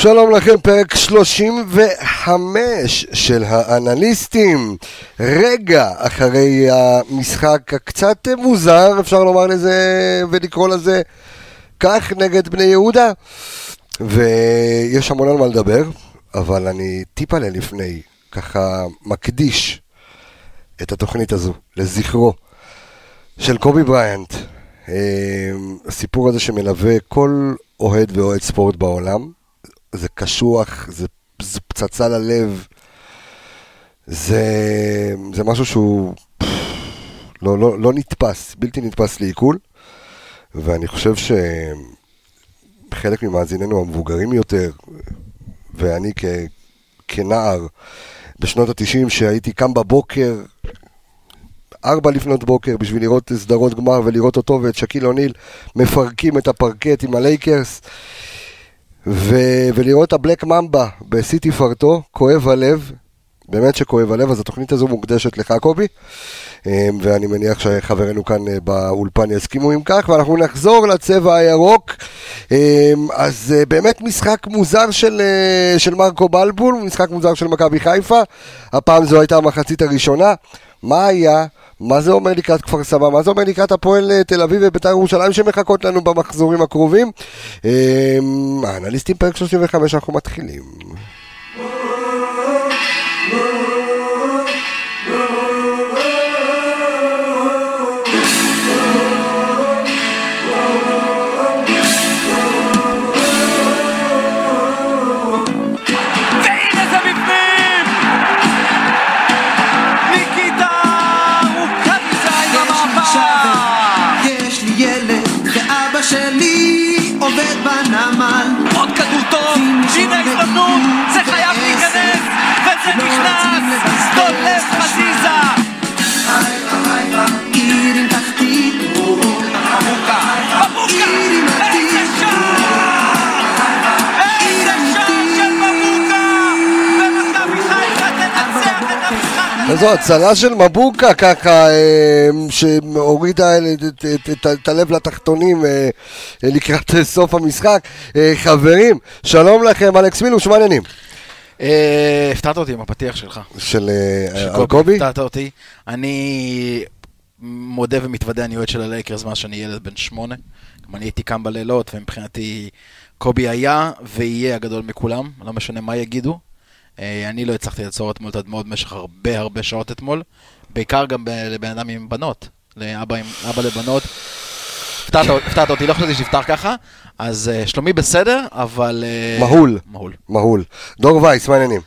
שלום לכם, פרק 35 של האנליסטים. רגע אחרי המשחק הקצת מוזר, אפשר לומר לזה ולקרוא לזה כך, נגד בני יהודה. ויש המון על מה לדבר, אבל אני טיפה ללפני, ככה מקדיש את התוכנית הזו לזכרו של קובי בריאנט. אה, הסיפור הזה שמלווה כל אוהד ואוהד ספורט בעולם. זה קשוח, זה, זה פצצה ללב, זה, זה משהו שהוא לא, לא, לא נתפס, בלתי נתפס לעיכול, ואני חושב שחלק ממאזיננו המבוגרים יותר, ואני כ, כנער בשנות התשעים שהייתי קם בבוקר, ארבע לפנות בוקר בשביל לראות סדרות גמר ולראות אותו ואת שקיל אוניל מפרקים את הפרקט עם הלייקרס. ו- ולראות את ה Black Mamba בסיטי פרטו, כואב הלב, באמת שכואב הלב, אז התוכנית הזו מוקדשת לך קובי, אמ, ואני מניח שחברינו כאן אה, באולפן יסכימו עם כך, ואנחנו נחזור לצבע הירוק. אמ, אז אה, באמת משחק מוזר של, אה, של מרקו בלבול, משחק מוזר של מכבי חיפה, הפעם זו הייתה המחצית הראשונה. מה היה? מה זה אומר לקראת כפר סבא? מה זה אומר לקראת הפועל אה, תל אביב ובית"ר ירושלים שמחכות לנו במחזורים הקרובים? האנליסטים פרק 35 אנחנו מתחילים. זו הצלה של מבוקה ככה, אה, שהורידה את הלב לתחתונים אה, לקראת סוף המשחק. אה, חברים, שלום לכם, אלכס מילוש, מה העניינים? הפתעת אותי עם הפתיח שלך. של אלקובי? הפתעת אותי. אני מודה ומתוודה, אני אוהד של הלייקרס מאז שאני ילד בן שמונה. גם אני הייתי קם בלילות, ומבחינתי קובי היה ויהיה הגדול מכולם, לא משנה מה יגידו. אה, אני לא הצלחתי לעצור אתמול את הדמעות במשך הרבה הרבה שעות אתמול, בעיקר גם לבן אדם עם בנות, לאבא עם, אבא לבנות. הפתעת אותי, לא חשבתי שיפתח ככה, אז אה, שלומי בסדר, אבל... אה, מהול. מהול. מהול. דור וייס, מה העניינים?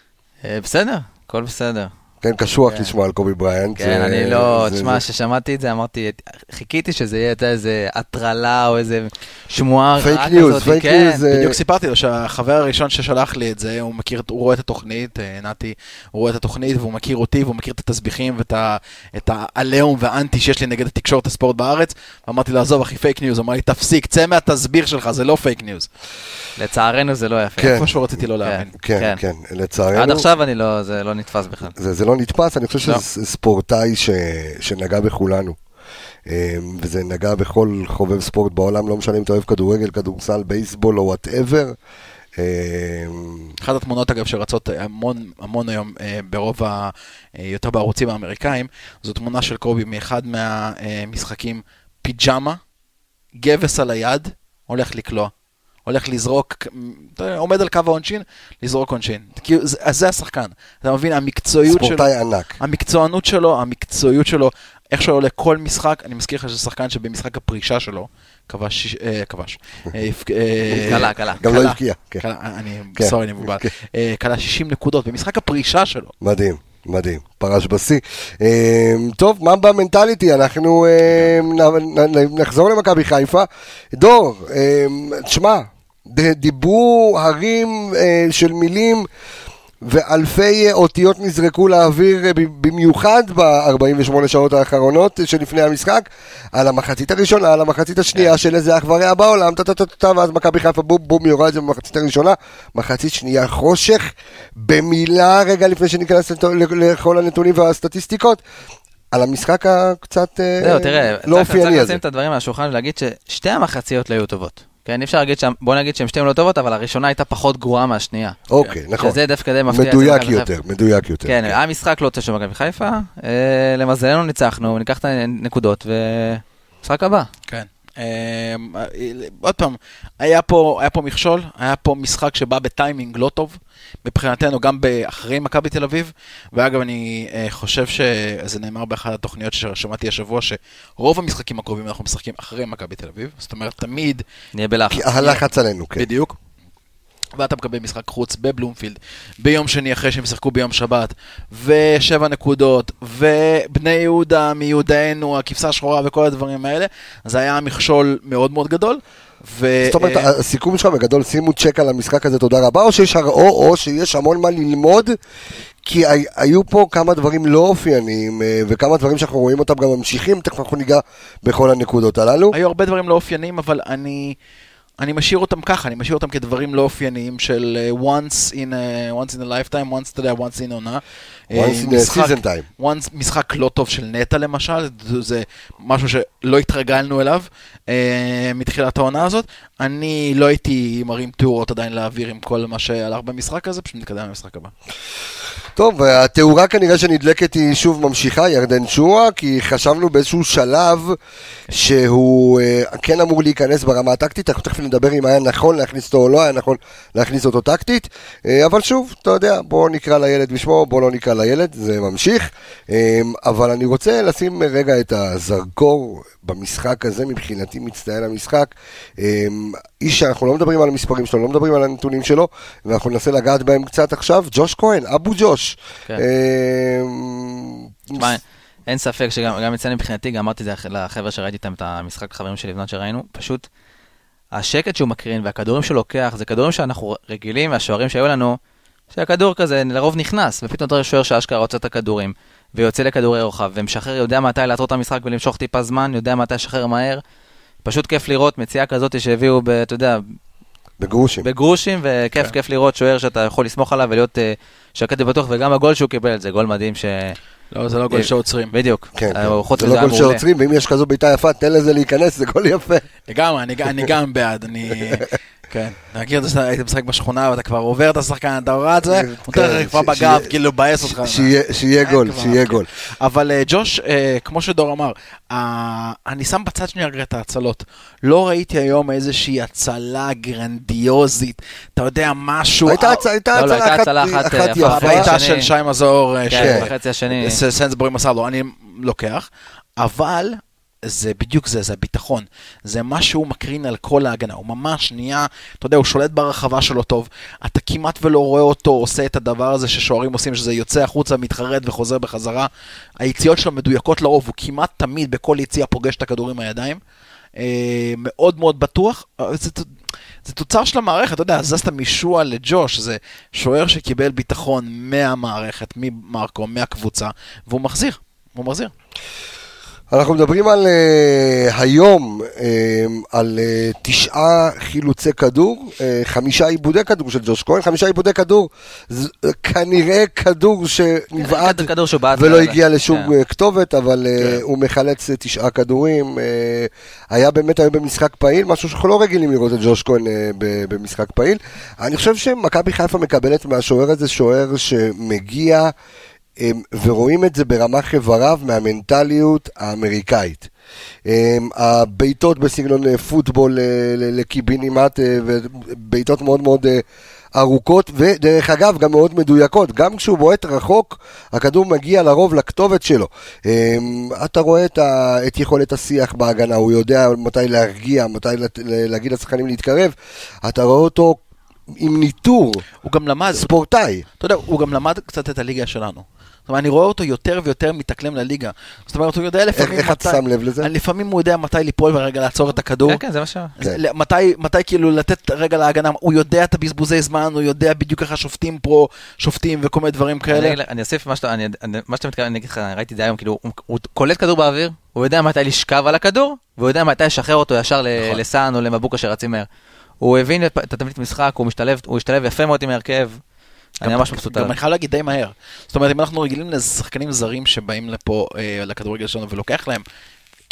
בסדר, הכל בסדר. כן, קשוח כן. לשמוע על קובי בריינט. כן, אני לא, תשמע, כששמעתי את זה, אמרתי, חיכיתי שזה יהיה איזה הטרלה או איזה שמועה רעה כזאת. fake news, fake news. בדיוק סיפרתי לו שהחבר הראשון ששלח לי את זה, הוא מכיר, הוא רואה את התוכנית, אה, נתי, הוא רואה את התוכנית והוא מכיר אותי והוא מכיר את התסביכים ואת העליהום והאנטי שיש לי נגד התקשורת הספורט בארץ. אמרתי לו, עזוב אחי, fake news, אמר לי, תפסיק, צא מהתסביך שלך, זה לא fake news. לצערנו זה לא יפה. כן. איפה שרציתי לא להאמין. כן, כן, כן, לצערנו. עד עכשיו אני לא, זה לא נתפס בכלל. זה לא נתפס, אני חושב לא. שזה ספורטאי שנגע בכולנו. אמ, וזה נגע בכל חובב ספורט בעולם, לא משנה אם אתה אוהב כדורגל, כדורסל, בייסבול או whatever. אמ, אחת התמונות אגב שרצות המון המון היום אה, ברוב ה... אה, יותר בערוצים האמריקאים, זו תמונה של קובי מאחד מהמשחקים פיג'מה, גבס על היד, הולך לקלוע. הולך לזרוק, עומד על קו העונשין, לזרוק עונשין. אז זה השחקן. אתה מבין, המקצועיות שלו... ספורטאי ענק. המקצוענות שלו, המקצועיות שלו, איך שהוא עולה כל משחק, אני מזכיר לך שזה שחקן שבמשחק הפרישה שלו, כבש, אה, כבש. אה, אה, קלה, קלה. גם לא הבקיע. כן. אני, כן. סורי, אני מבולבל. כן. קלה 60 נקודות במשחק הפרישה שלו. מדהים. מדהים, פרש בשיא. טוב, מה במנטליטי? אנחנו נחזור למכבי חיפה. דור, תשמע, דיברו הרים של מילים ואלפי אותיות נזרקו לאוויר אה, במיוחד ב-48 שעות האחרונות שלפני המשחק על המחצית הראשונה, על המחצית השנייה כן. של איזה אח ורע בעולם, טה-טה-טה, ואז מכבי חיפה בום בום יורה את זה במחצית הראשונה, מחצית שנייה חושך, במילה רגע לפני שניכנס לכל הנתונים והסטטיסטיקות, על המשחק הקצת אה, לא אופייני הזה. צריך לשים את הדברים על השולחן ולהגיד ששתי המחציות לא היו טובות. כן, אי אפשר להגיד שם, בוא נגיד שהן שתיהן לא טובות, אבל הראשונה הייתה פחות גרועה מהשנייה. אוקיי, נכון. שזה דווקא די מפתיע. מדויק יותר, מדויק יותר. כן, היה משחק לא טוב של מכבי חיפה, אה, למזלנו ניצחנו, ניקח את הנקודות, ומשחק הבא. כן. אה, עוד פעם, היה פה, היה פה מכשול, היה פה משחק שבא בטיימינג לא טוב, מבחינתנו גם אחרי מכבי תל אביב, ואגב אני אה, חושב שזה נאמר באחת התוכניות ששמעתי השבוע, שרוב המשחקים הקרובים אנחנו משחקים אחרי מכבי תל אביב, זאת אומרת תמיד... נהיה בלחץ. כי הלחץ עלינו, כן. בדיוק. ואתה מקבל משחק חוץ בבלומפילד ביום שני אחרי שהם שיחקו ביום שבת, ושבע נקודות, ובני יהודה מיהודנו, הכבשה השחורה וכל הדברים האלה, זה היה מכשול מאוד מאוד גדול. ו... זאת אומרת, הסיכום שלך בגדול, שימו צ'ק על המשחק הזה, תודה רבה, או שיש, או, או שיש המון מה ללמוד, כי היו פה כמה דברים לא אופייניים, אה, וכמה דברים שאנחנו רואים אותם גם ממשיכים, תכף אנחנו ניגע בכל הנקודות הללו. היו הרבה דברים לא אופייניים, אבל אני... אני משאיר אותם ככה, אני משאיר אותם כדברים לא אופייניים של uh, once, in a, once in a lifetime, once, יודע, once in עונה. Once in משחק, לא טוב של נטע למשל, זה, משהו שלא התרגלנו אליו uh, מתחילת העונה הזאת. אני לא הייתי מרים תאורות עדיין לאוויר עם כל מה שהלך במשחק הזה, פשוט נתקדם למשחק הבא. טוב, התאורה כנראה שנדלקת היא שוב ממשיכה, ירדן שואה, כי חשבנו באיזשהו שלב שהוא uh, כן אמור להיכנס ברמה הטקטית, אנחנו תכף נדבר אם היה נכון להכניס אותו או לא היה נכון להכניס אותו טקטית, אבל שוב, אתה יודע, בואו נקרא לילד בשמו, בואו לא נקרא לילד, זה ממשיך, uh, אבל אני רוצה לשים רגע את הזרקור במשחק הזה, מבחינתי מצטיין המשחק. אמ, איש שאנחנו לא מדברים על המספרים שלו, לא מדברים על הנתונים שלו, ואנחנו ננסה לגעת בהם קצת עכשיו, ג'וש כהן, אבו ג'וש. כן. תשמע, אמ, אין ספק שגם אצלנו מבחינתי, גם אמרתי את זה לחבר'ה שראיתי איתם את המשחק חברים שלי לבנות שראינו, פשוט השקט שהוא מקרין והכדורים שהוא לוקח, זה כדורים שאנחנו רגילים מהשוערים שהיו לנו, שהכדור כזה לרוב נכנס, ופתאום אתה רואה שוער שאשכרה רוצה את הכדורים. ויוצא לכדורי רוחב, ומשחרר, יודע מתי לעצור את המשחק ולמשוך טיפה זמן, יודע מתי לשחרר מהר. פשוט כיף לראות מציאה כזאת שהביאו, ב, אתה יודע... בגרושים. בגרושים, וכיף, כן. כיף לראות שוער שאתה יכול לסמוך עליו ולהיות uh, שקט ובטוח, וגם הגול שהוא קיבל, זה גול מדהים ש... לא, זה לא גול שעוצרים. בדיוק. כן, כן. זה לא גול שעוצרים, ואם יש כזו בעיטה יפה, תן לזה להיכנס, זה גול יפה. לגמרי, אני גם בעד, אני... כן, אני מכיר את זה שהיית משחק בשכונה ואתה כבר עובר את השחקן, אתה רואה את זה, הוא נותן לך כבר בגב, כאילו לבאס אותך. שיהיה גול, שיהיה גול. אבל אה, ג'וש, אה, כמו שדור אמר, אני שם בצד שנייה רגע את ההצלות. לא ראיתי היום איזושהי הצלה גרנדיוזית, אתה יודע, משהו... הייתה הצלה אחת יפה. הייתה של שי מזור, כן, בחצי השני. סנסבורי מסר לו, אני לוקח, אבל... זה בדיוק זה, זה הביטחון. זה מה שהוא מקרין על כל ההגנה. הוא ממש נהיה, אתה יודע, הוא שולט ברחבה שלו טוב. אתה כמעט ולא רואה אותו עושה את הדבר הזה ששוערים עושים, שזה יוצא החוצה, מתחרט וחוזר בחזרה. היציאות שלו מדויקות לרוב, הוא כמעט תמיד בכל יציאה פוגש את הכדורים הידיים. אה, מאוד מאוד בטוח. אה, זה, תוצר של המערכת, אתה יודע, הזזת משועה לג'וש, זה שוער שקיבל ביטחון מהמערכת, ממרקו, מהקבוצה, והוא מחזיר, הוא מחזיר. אנחנו מדברים על uh, היום, uh, על uh, תשעה חילוצי כדור, uh, חמישה עיבודי כדור של ג'וש כהן, חמישה עיבודי כדור, זה כנראה כדור שנבעט ולא הגיע לשום כן. כתובת, אבל כן. uh, הוא מחלץ uh, תשעה כדורים. Uh, היה באמת היום במשחק פעיל, משהו שאנחנו לא רגילים לראות את ג'וש כהן uh, במשחק פעיל. אני חושב שמכבי חיפה מקבלת מהשוער הזה שוער שמגיע... ורואים את זה ברמה חבריו מהמנטליות האמריקאית. הבעיטות בסגנון אה, פוטבול אה, לקיבינימט, אה, ובעיטות מאוד מאוד ארוכות, ודרך אגב גם מאוד מדויקות. גם כשהוא בועט רחוק, הכדור מגיע לרוב לכתובת שלו. אתה רואה את, ה, את יכולת השיח בהגנה, הוא יודע מתי להרגיע, מתי להגיד לשחקנים להתקרב. אתה רואה אותו עם ניטור. הוא גם למד. ספורטאי. אתה יודע, הוא גם למד קצת את הליגה שלנו. זאת אומרת, אני רואה אותו יותר ויותר מתאקלם לליגה. זאת אומרת, הוא יודע לפעמים איך אתה שם לב לזה? לפעמים הוא יודע מתי ליפול ורגע לעצור את הכדור. כן, כן, זה מה ש... מתי, מתי כאילו לתת רגע להגנה, הוא יודע את הבזבוזי זמן, הוא יודע בדיוק איך השופטים פה שופטים וכל מיני דברים כאלה. אני אוסיף מה שאתה מתכוון, אני אגיד לך, ראיתי את זה היום, כאילו, הוא קולט כדור באוויר, הוא יודע מתי לשכב על הכדור, והוא יודע מתי לשחרר אותו ישר נכון. לסאן או למבוקה שרצים מהר. הוא הבין את התבנית משחק, הוא משתלב יפה מאוד עם ההרכב. אני ממש מבסוט עליו. גם אני חייב להגיד די מהר. זאת אומרת, אם אנחנו רגילים לשחקנים זרים שבאים לפה, אה, לכדורגל שלנו, ולוקח להם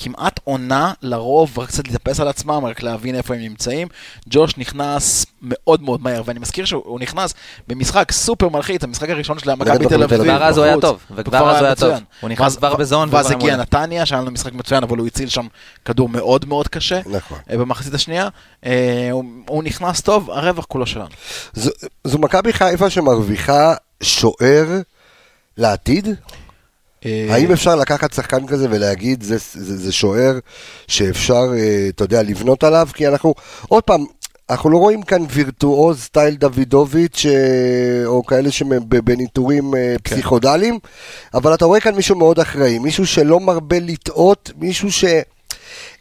כמעט עונה לרוב, רק קצת להתאפס על עצמם, רק להבין איפה הם נמצאים. ג'וש נכנס מאוד מאוד מהר, ואני מזכיר שהוא נכנס במשחק סופר מלחיץ, המשחק הראשון של מכבי תל אביב. וכבר אז הוא היה. טוב, וכבר אז הוא היה טוב. הוא נכנס כבר בזון. ואז הגיע נתניה, שהיה לנו משחק מצוין, אבל הוא הציל שם כדור מאוד מאוד קשה. נכון. אה, במחצית השנייה. אה, הוא- נכנס טוב, הרווח כולו שלנו. זו, זו מכבי חיפה שמרוויחה שוער לעתיד? אה, האם אפשר לקחת שחקן כזה ולהגיד זה, זה, זה שוער שאפשר, אה, אתה יודע, לבנות עליו? כי אנחנו, עוד פעם, אנחנו לא רואים כאן וירטואוז סטייל דוידוביץ' אה, או כאלה שבניטורים כן. פסיכודליים, אבל אתה רואה כאן מישהו מאוד אחראי, מישהו שלא מרבה לטעות, מישהו ש...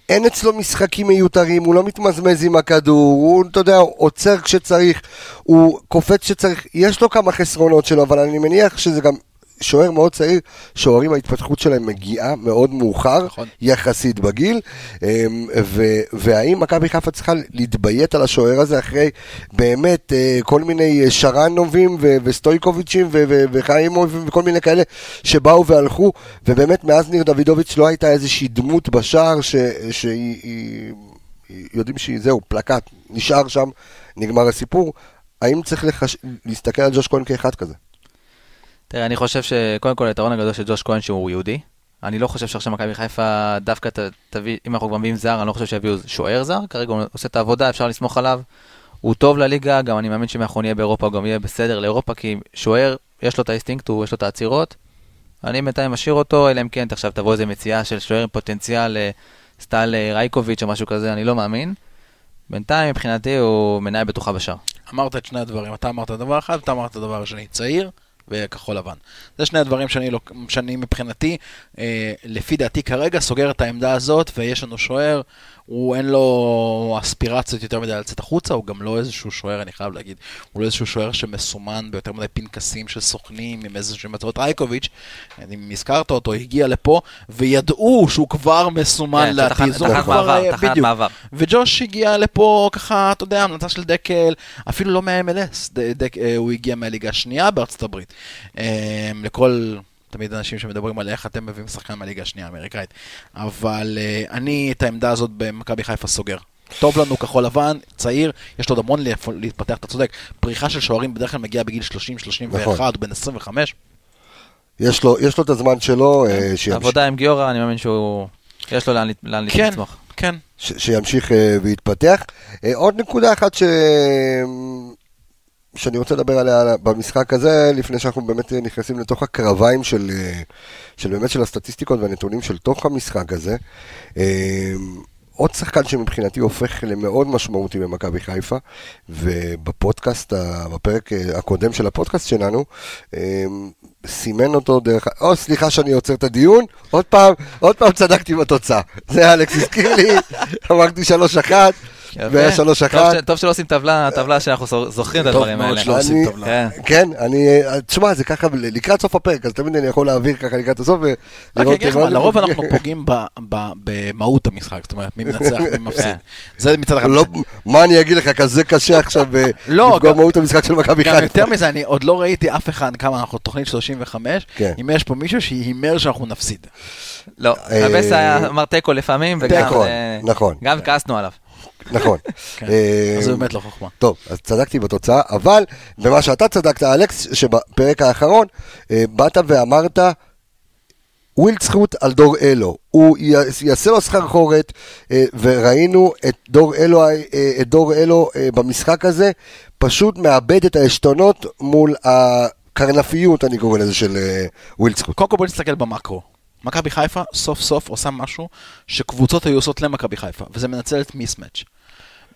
אין אצלו משחקים מיותרים, הוא לא מתמזמז עם הכדור, הוא, אתה יודע, עוצר כשצריך, הוא קופץ כשצריך, יש לו כמה חסרונות שלו, אבל אני מניח שזה גם שוער מאוד צעיר, שוערים ההתפתחות שלהם מגיעה מאוד מאוחר, נכון. יחסית בגיל, אמ, ו- והאם מכבי חיפה צריכה להתביית על השוער הזה אחרי באמת אה, כל מיני אה, שרנובים ו- וסטויקוביצ'ים ו- וחיימובים וכל מיני כאלה שבאו והלכו, ובאמת מאז ניר דוידוביץ' לא הייתה איזושהי דמות בשער ש- שהיא... היא- יודעים שהיא, זהו, פלקט, נשאר שם, נגמר הסיפור. האם צריך לחש... להסתכל על ג'וש כהן כאחד כזה? תראה, אני חושב שקודם כל היתרון הגדול של ג'וש כהן שהוא יהודי. אני לא חושב שעכשיו מכבי חיפה דווקא ת, תביא, אם אנחנו כבר מביאים זר, אני לא חושב שיביאו שוער זר, כרגע הוא עושה את העבודה, אפשר לסמוך עליו. הוא טוב לליגה, גם אני מאמין שאם אנחנו נהיה באירופה, הוא גם יהיה בסדר לאירופה, כי שוער, יש לו את האינסטינקט, הוא- יש לו את העצירות. אני בינתיים משאיר אותו, אלא אם כן עכשיו תבוא איזה מציאה של שוער עם פוטנציאל אה, style אה, רייקוביץ' או משהו כזה, אני לא מאמין. בינתיים מבחינתי הוא מניה בטוחה בשער. אמרת את שני הדברים, אתה אמרת דבר אחד, אתה אמרת דבר השני, צעיר וכחול לבן. זה שני הדברים שאני, שאני מבחינתי, אה, לפי דעתי כרגע, סוגר את העמדה הזאת, ויש לנו שוער, הוא אין לו אספירציות יותר מדי לצאת החוצה, הוא גם לא איזשהו שוער, אני חייב להגיד, הוא לא איזשהו שוער שמסומן ביותר מדי פנקסים של סוכנים עם איזשהם הצעות רייקוביץ', אם הזכרת אותו, הגיע לפה, וידעו שהוא כבר מסומן כן, לעתיד. זו תחנת כבר, מעבר, אה, תחנת. מעבר. וג'וש הגיע לפה ככה, אתה יודע, המלצה של דקל, אפילו לא מה-MLS, אה, הוא הגיע מהליגה השנייה בארצות הברית. אה, לכל, תמיד אנשים שמדברים על איך אתם מביאים שחקן מהליגה השנייה האמריקאית. אבל אה, אני את העמדה הזאת במכבי חיפה סוגר. טוב לנו כחול לבן, צעיר, יש לו עוד המון להתפתח, אתה צודק. פריחה של שוערים בדרך כלל מגיעה בגיל 30, 31, נכון. בן 25. יש לו, יש לו את הזמן שלו, אה, שימשיך, עבודה עם גיורא, אני מאמין שהוא... יש לו לאן, לאן כן, לצמוח. כן. ש, שימשיך אה, ויתפתח. אה, עוד נקודה אחת ש... שאני רוצה לדבר עליה במשחק הזה, לפני שאנחנו באמת נכנסים לתוך הקרביים של, אה, של באמת של הסטטיסטיקות והנתונים של תוך המשחק הזה. אה, עוד שחקן שמבחינתי הופך למאוד משמעותי במכבי חיפה, ובפודקאסט, בפרק אה, הקודם של הפודקאסט שלנו, סימן אותו דרך... או, סליחה שאני עוצר את הדיון, עוד פעם, עוד פעם צדקתי בתוצאה. זה אלכס הזכיר לי, אמרתי 3-1, והיה 3-1. טוב, טוב שלא עושים טבלה, טבלה שאנחנו זו- זוכרים את טוב הדברים מאוד האלה. שלא עושים טבלה. כן. כן, אני, תשמע, זה ככה לקראת סוף הפרק, אז תמיד אני יכול להעביר ככה לקראת הסוף רק ולראות... אגיד לך מה, לרוב אנחנו פוגעים במהות המשחק, זאת אומרת, מי מנצח, מי מפסיד. זה מצד אחד. לא, מה אני אגיד לך, כזה קשה עכשיו אה, לא, לפגוע גם- במהות המשחק של מכבי גם חיפה. יותר מזה, אני עוד לא ראיתי אף אחד, כמה אנחנו תוכנית 35, כן. אם יש פה מישהו שהימר שאנחנו נפסיד. לא, הבס היה אמר תיקו לפעמים, וגם נכון, אה, נכון. גם כעסנו עליו. נכון. כן, אה, אז זה באמת לא חוכמה. טוב, אז צדקתי בתוצאה, אבל במה שאתה צדקת, אלכס, שבפרק האחרון אה, באת ואמרת, ווילדסחוט על דור אלו. הוא יעשה לו סחרחורת, אה, וראינו את דור אלו, את דור אלו במשחק הזה, פשוט מאבד את העשתונות מול הקרנפיות, אני קורא לזה, של ווילד זכות. קודם כל בוא נסתכל במקרו. מכבי חיפה סוף סוף עושה משהו שקבוצות היו עושות למכבי חיפה, וזה מנצל את mismatch.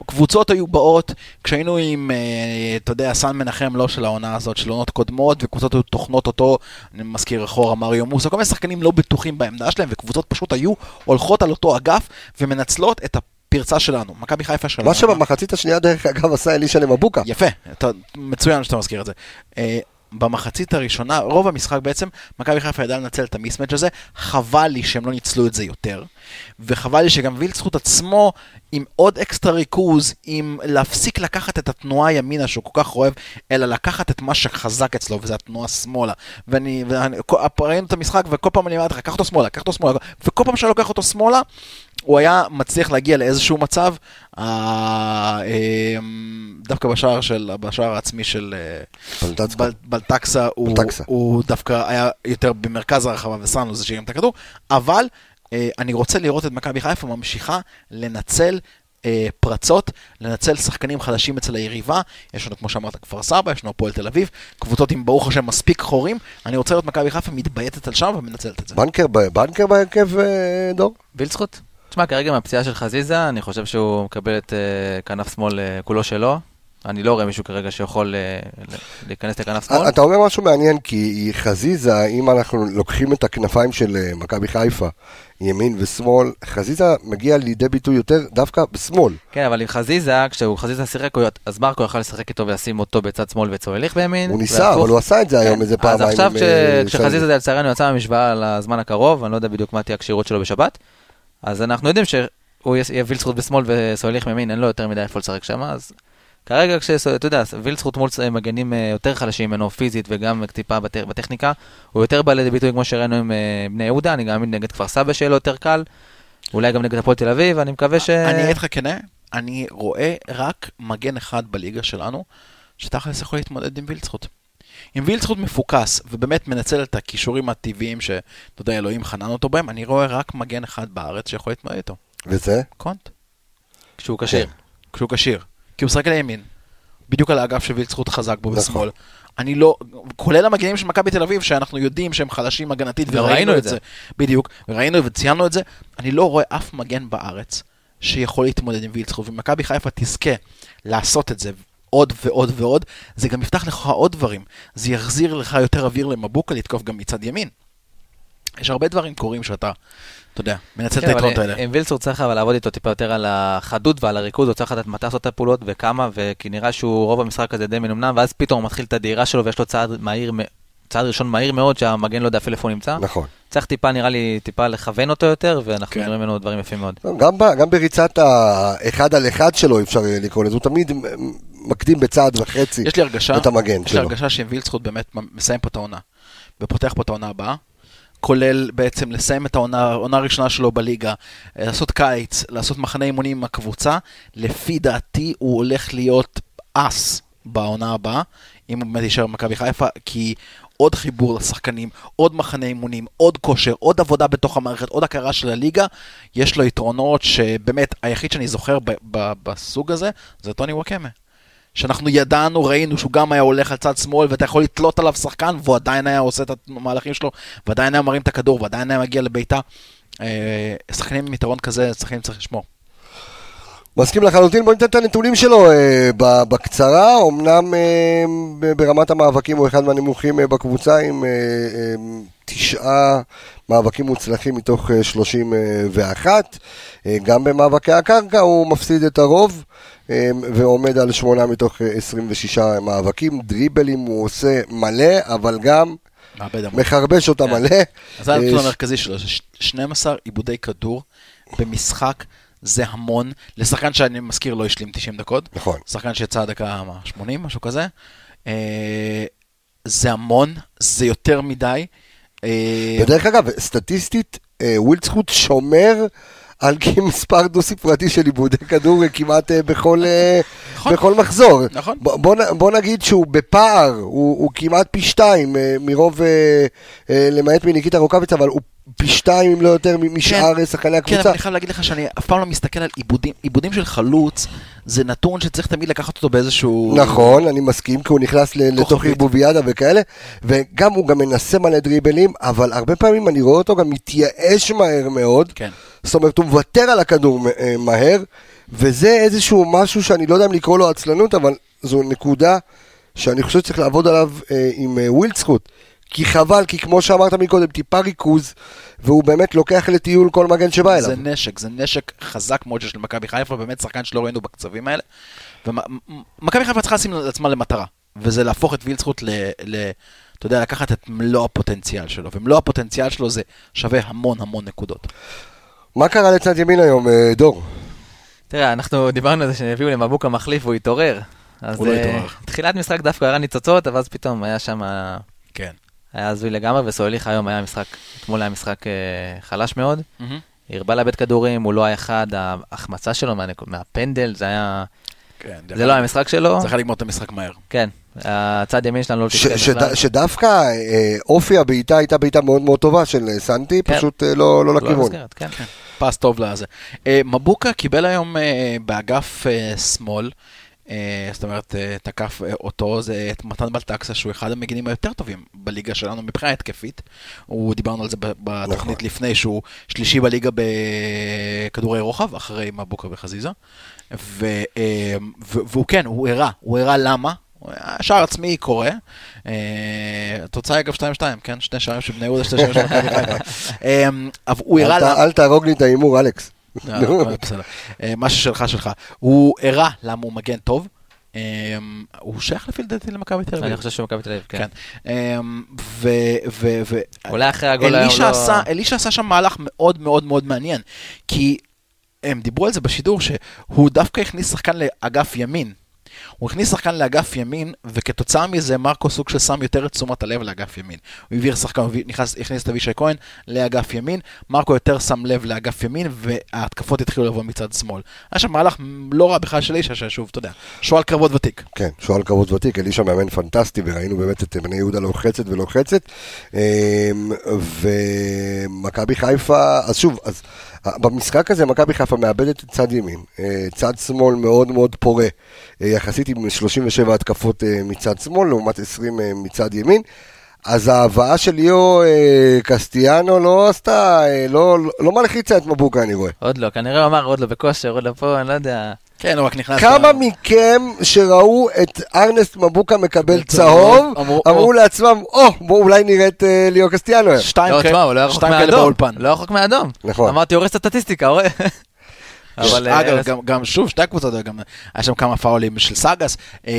קבוצות היו באות, כשהיינו עם, אה, אתה יודע, סאן מנחם לא של העונה הזאת, של עונות קודמות, וקבוצות היו טוחנות אותו, אני מזכיר אחורה מריו מוסה, כל מיני שחקנים לא בטוחים בעמדה שלהם, וקבוצות פשוט היו הולכות על אותו אגף ומנצלות את הפרצה שלנו. מכבי חיפה שלנו. מה שבמחצית השנייה, דרך אגב, עשה אלישע למבוקה. יפה, אתה, מצוין שאתה מזכיר את זה. במחצית הראשונה, רוב המשחק בעצם, מכבי חיפה ידעה לנצל את המיסמץ' הזה, חבל לי שהם לא ניצלו את זה יותר, וחבל לי שגם וילצחוט עצמו, עם עוד אקסטרה ריכוז, עם להפסיק לקחת את התנועה ימינה שהוא כל כך אוהב, אלא לקחת את מה שחזק אצלו, וזה התנועה שמאלה. ואני, ואני ראינו את המשחק, וכל פעם אני אמרתי לך, קח אותו שמאלה, קח אותו שמאלה, וכל פעם שאני לוקח אותו שמאלה, הוא היה מצליח להגיע לאיזשהו מצב, אמ, דווקא בשער של, בשער העצמי של אה, בלטצקה. בל- בלטקסה, הוא, בלטקסה. הוא דווקא היה יותר במרכז הרחבה וסאנו זה שהרים את הכדור, אבל אה, אני רוצה לראות את מכבי חיפה ממשיכה לנצל אה, פרצות, לנצל שחקנים חדשים אצל היריבה, יש לנו כמו שאמרת כפר סבא, יש לנו הפועל תל אביב, קבוצות עם ברוך השם מספיק חורים, אני רוצה לראות מכבי חיפה מתבייתת על שם ומנצלת את זה. בנקר בנקר בהרכב, דור? וילצחוט? תשמע, כרגע מהפציעה של חזיזה, אני חושב שהוא מקבל את אה, כנף שמאל אה, כולו שלו. אני לא רואה מישהו כרגע שיכול אה, להיכנס לכנף שמאל. אתה אומר משהו מעניין, כי חזיזה, אם אנחנו לוקחים את הכנפיים של מכבי חיפה, ימין ושמאל, חזיזה מגיע לידי ביטוי יותר דווקא בשמאל. כן, אבל עם חזיזה, כשהוא חזיזה שיחק, אז מרקו יכל לשחק איתו ולשים אותו בצד שמאל וצולליך בימין. הוא ניסה, והפוך. אבל הוא עשה את זה היום כן. איזה פעמיים. אז עכשיו עם, כש- כשחזיזה לצערנו יצא מהמשוואה לזמן הקרוב, אני לא יודע בדיוק מה תהיה הכשירות שלו בשבת, אז אנחנו יודעים שהוא יס- יהיה וילצחוט בשמאל וסוליך מימין, אין לו יותר מדי איפה לשחק שם, אז כרגע כשאתה יודע, וילצחוט מול מגנים אה, יותר חלשים ממנו פיזית וגם טיפה בט- בטכניקה, הוא יותר בא לידי ביטוי כמו שראינו עם אה, בני יהודה, אני גם נגד כפר סבא שיהיה לו יותר קל, אולי גם נגד הפועל תל אביב, אני מקווה ש... אני אגיד לך כנה, אני רואה רק מגן אחד בליגה שלנו, שתכלס יכול להתמודד עם וילצחוט. אם וילצחוט מפוקס, ובאמת מנצל את הכישורים הטבעיים שאתה יודע, אלוהים חנן אותו בהם, אני רואה רק מגן אחד בארץ שיכול להתמודד איתו. וזה? קונט. כשהוא כשיר. כשהוא כשיר. כי הוא משחק על הימין. בדיוק על האגף שווילצחוט חזק בו נכון. בשמאל. אני לא, כולל המגנים של מכבי תל אביב, שאנחנו יודעים שהם חלשים הגנתית, וראינו ראינו את את זה. זה. בדיוק, וראינו וציינו את זה. אני לא רואה אף מגן בארץ שיכול להתמודד עם וילצחוט, ומכבי חיפה תזכה לעשות את זה עוד ועוד ועוד, זה גם יפתח לך עוד דברים. זה יחזיר לך יותר אוויר למבוקה לתקוף גם מצד ימין. יש הרבה דברים קורים שאתה, אתה יודע, מנצל את כן, אבל היתרונות האלה. עם וילצור צריך אבל לעבוד איתו טיפה יותר על החדות ועל הריכוז, הוא צריך לדעת מתי לעשות את הפעולות וכמה, וכי נראה שהוא רוב המשחק הזה די מנומנם, ואז פתאום הוא מתחיל את הדהירה שלו ויש לו צעד מהיר, צעד ראשון מהיר מאוד, שהמגן לא יודע אפילו איפה הוא נמצא. נכון. צריך טיפה, נראה לי, טיפה לכוון אותו יותר, ואנחנו כן. נראים ממנו דברים יפים מאוד. גם, ב- גם בריצת האחד על אחד שלו אפשר לקרוא לזה, הוא תמיד מקדים בצעד וחצי יש לי הרגשה, את המגן יש לי שלו. הרגשה שאם וילצחוט באמת מסיים פה את העונה, ופותח פה את העונה הבאה, כולל בעצם לסיים את העונה, העונה הראשונה שלו בליגה, אה, לעשות קיץ, לעשות מחנה אימונים עם הקבוצה, לפי דעתי הוא הולך להיות אס בעונה הבאה, אם הוא באמת יישאר במכבי חיפה, כי עוד חיבור לשחקנים, עוד מחנה אימונים, עוד כושר, עוד עבודה בתוך המערכת, עוד הכרה של הליגה, יש לו יתרונות שבאמת, היחיד שאני זוכר ב- ב- בסוג הזה, זה טוני וואקמה. שאנחנו ידענו, ראינו שהוא גם היה הולך על צד שמאל ואתה יכול לתלות עליו שחקן והוא עדיין היה עושה את המהלכים שלו ועדיין היה מרים את הכדור ועדיין היה מגיע לביתה. אה, שחקנים עם יתרון כזה, שחקנים צריך לשמור. מסכים לחלוטין, בוא ניתן את הנתונים שלו אה, בקצרה, אמנם אה, ברמת המאבקים הוא אחד מהנמוכים אה, בקבוצה עם אה, אה, תשעה מאבקים מוצלחים מתוך אה, 31, אה, גם במאבקי הקרקע הוא מפסיד את הרוב אה, ועומד על שמונה מתוך אה, 26 מאבקים, דריבלים הוא עושה מלא, אבל גם. מחרבש אותה כן. מלא. אז זה הנתון אה, המרכזי שלו, זה ש- 12 עיבודי כדור במשחק, זה המון. לשחקן שאני מזכיר לא השלים 90 דקות. נכון. שחקן שיצא דקה מה, 80, משהו כזה. אה, זה המון, זה יותר מדי. אה, ודרך אגב, סטטיסטית, אה, ווילדסחוט שומר על מספר דו-ספרתי של איבודי כדור כמעט אה, בכל, אה, נכון. בכל מחזור. נכון. ב- בוא, בוא נגיד שהוא בפער, הוא, הוא כמעט פי שתיים אה, מרוב, למעט מניקיטה רוקאביץ, אבל הוא פי שתיים אם לא יותר משאר אה, שחקני כן, הקבוצה. אבל אני חייב להגיד לך שאני אף פעם לא מסתכל על עיבודים. עיבודים של חלוץ, זה נתון שצריך תמיד לקחת אותו באיזשהו... נכון, אני מסכים, כי הוא נכנס לתוך. ערבוביאדה וכאלה, וגם הוא גם מנסה מלא דריבלים, אבל הרבה פעמים אני רואה אותו גם מתייאש מהר מאוד. כן. זאת אומרת, הוא מוותר על הכדור אה, מהר, וזה איזשהו משהו שאני לא יודע אם לקרוא לו עצלנות, אבל זו נקודה שאני חושב שצריך לעבוד עליו אה, עם אה, ווילדסחוט. כי חבל, כי כמו שאמרת מקודם, טיפה ריכוז, והוא באמת לוקח לטיול כל מגן שבא אליו. זה נשק, זה נשק חזק מאוד שיש למכבי חיפה, באמת שחקן שלא ראינו בקצבים האלה. ומכבי חיפה צריכה לשים לעצמה למטרה, וזה להפוך את ווילדסחוט ל... ל אתה יודע, לקחת את מלוא הפוטנציאל שלו, ומלוא הפוטנציאל שלו זה שווה המון המון נקודות. מה קרה לצד ימין היום, אה, דור? תראה, אנחנו דיברנו על זה שהביאו למבוקה מחליף והוא התעורר. אז הוא לא אה, התעורר. תחילת משחק דווקא הראה ניצוצות, אבל אז פתאום היה שם, כן. היה הזוי לגמרי, וסוליך היום היה משחק, אתמול היה משחק אה, חלש מאוד. הרבה לאבד כדורים, הוא לא היה חד, ההחמצה שלו מהנק- מהפנדל, זה היה, כן, זה לא המשחק שלו. צריך לגמור את המשחק מהר. כן, הצד ימין שלנו לא שד- בכלל. שדווקא אה, אופי הבעיטה הייתה בעיטה מאוד מאוד טובה של אה, סנטי, כן. פשוט אה, לא לא לא לכיוון. מסגרת, כן. פס טוב לזה. אה, מבוקה קיבל היום אה, באגף אה, שמאל, אה, זאת אומרת, אה, תקף אותו, זה את מתן בלטקסה, שהוא אחד המגינים היותר טובים בליגה שלנו מבחינה התקפית. הוא, דיברנו על זה בתוכנית נכון. לפני, שהוא שלישי בליגה בכדורי רוחב, אחרי מבוקה וחזיזה. ו, אה, ו, והוא כן, הוא הראה, הוא הראה למה. שער עצמי קורה, אה, התוצאה היא אגב 2-2, כן? שני שערים של בני יהודה, שני שערים של מכבי חיפה. אה, אבל הוא הראה אל ת- למה... אל תהרוג לי את ההימור, אלכס. לא, לא, בסדר. אה, מה ששלך שלך. הוא הראה למה הוא מגן טוב. אה, הוא שייך לפי לדעתי למכבי תל אני אביב. חושב שמכבי תל אביב, כן. כן. ו... ו... אולי אחרי הגול היום לא... אלישע עשה שם מהלך מאוד מאוד מאוד מעניין, כי הם דיברו על זה בשידור, שהוא דווקא הכניס שחקן לאגף ימין. הוא הכניס שחקן לאגף ימין, וכתוצאה מזה מרקו סוג של שם יותר את תשומת הלב לאגף ימין. הוא העביר שחקן, הוא נכנס, הכניס את אבישי כהן לאגף ימין, מרקו יותר שם לב לאגף ימין, וההתקפות התחילו לבוא מצד שמאל. היה שם מהלך לא רע בכלל של אישה, ששוב, אתה יודע, שועל קרבות ותיק. כן, שועל כבוד ותיק, אלישע מאמן פנטסטי, וראינו באמת את בני יהודה לוחצת ולוחצת. אמ, ומכבי חיפה, אז שוב, אז אה, במשחק הזה מכבי חיפה מאבדת את צד ימין, אה, צד שמאל מאוד מאוד פורה, אה, יחסית עם 37 התקפות אה, מצד שמאל, לעומת 20 אה, מצד ימין. אז ההבאה של ליאו קסטיאנו לא עשתה, לא, לא מלחיצה את מבוקה אני רואה. עוד לא, כנראה הוא אמר עוד לא בכושר, עוד לא פה, אני לא יודע. כן, הוא רק נכנס... כמה ל- מכם שראו את ארנסט מבוקה מקבל צהוב, צהוב, אמרו, אמרו "או." לעצמם, או, בואו אולי נראה את אה, ליאו קסטיאנו. שתיים לא, כאלה- לא היה רחוק שתיים כאלה מהאדום. באולפן. לא רחוק מהאדום. נכון. אמרתי, הורס את הסטטיסטיקה, הורס. אבל... אה, אגב, ארז- גם, גם שוב, שתי הקבוצות, גם, היה שם כמה פאולים של סאגס. אה,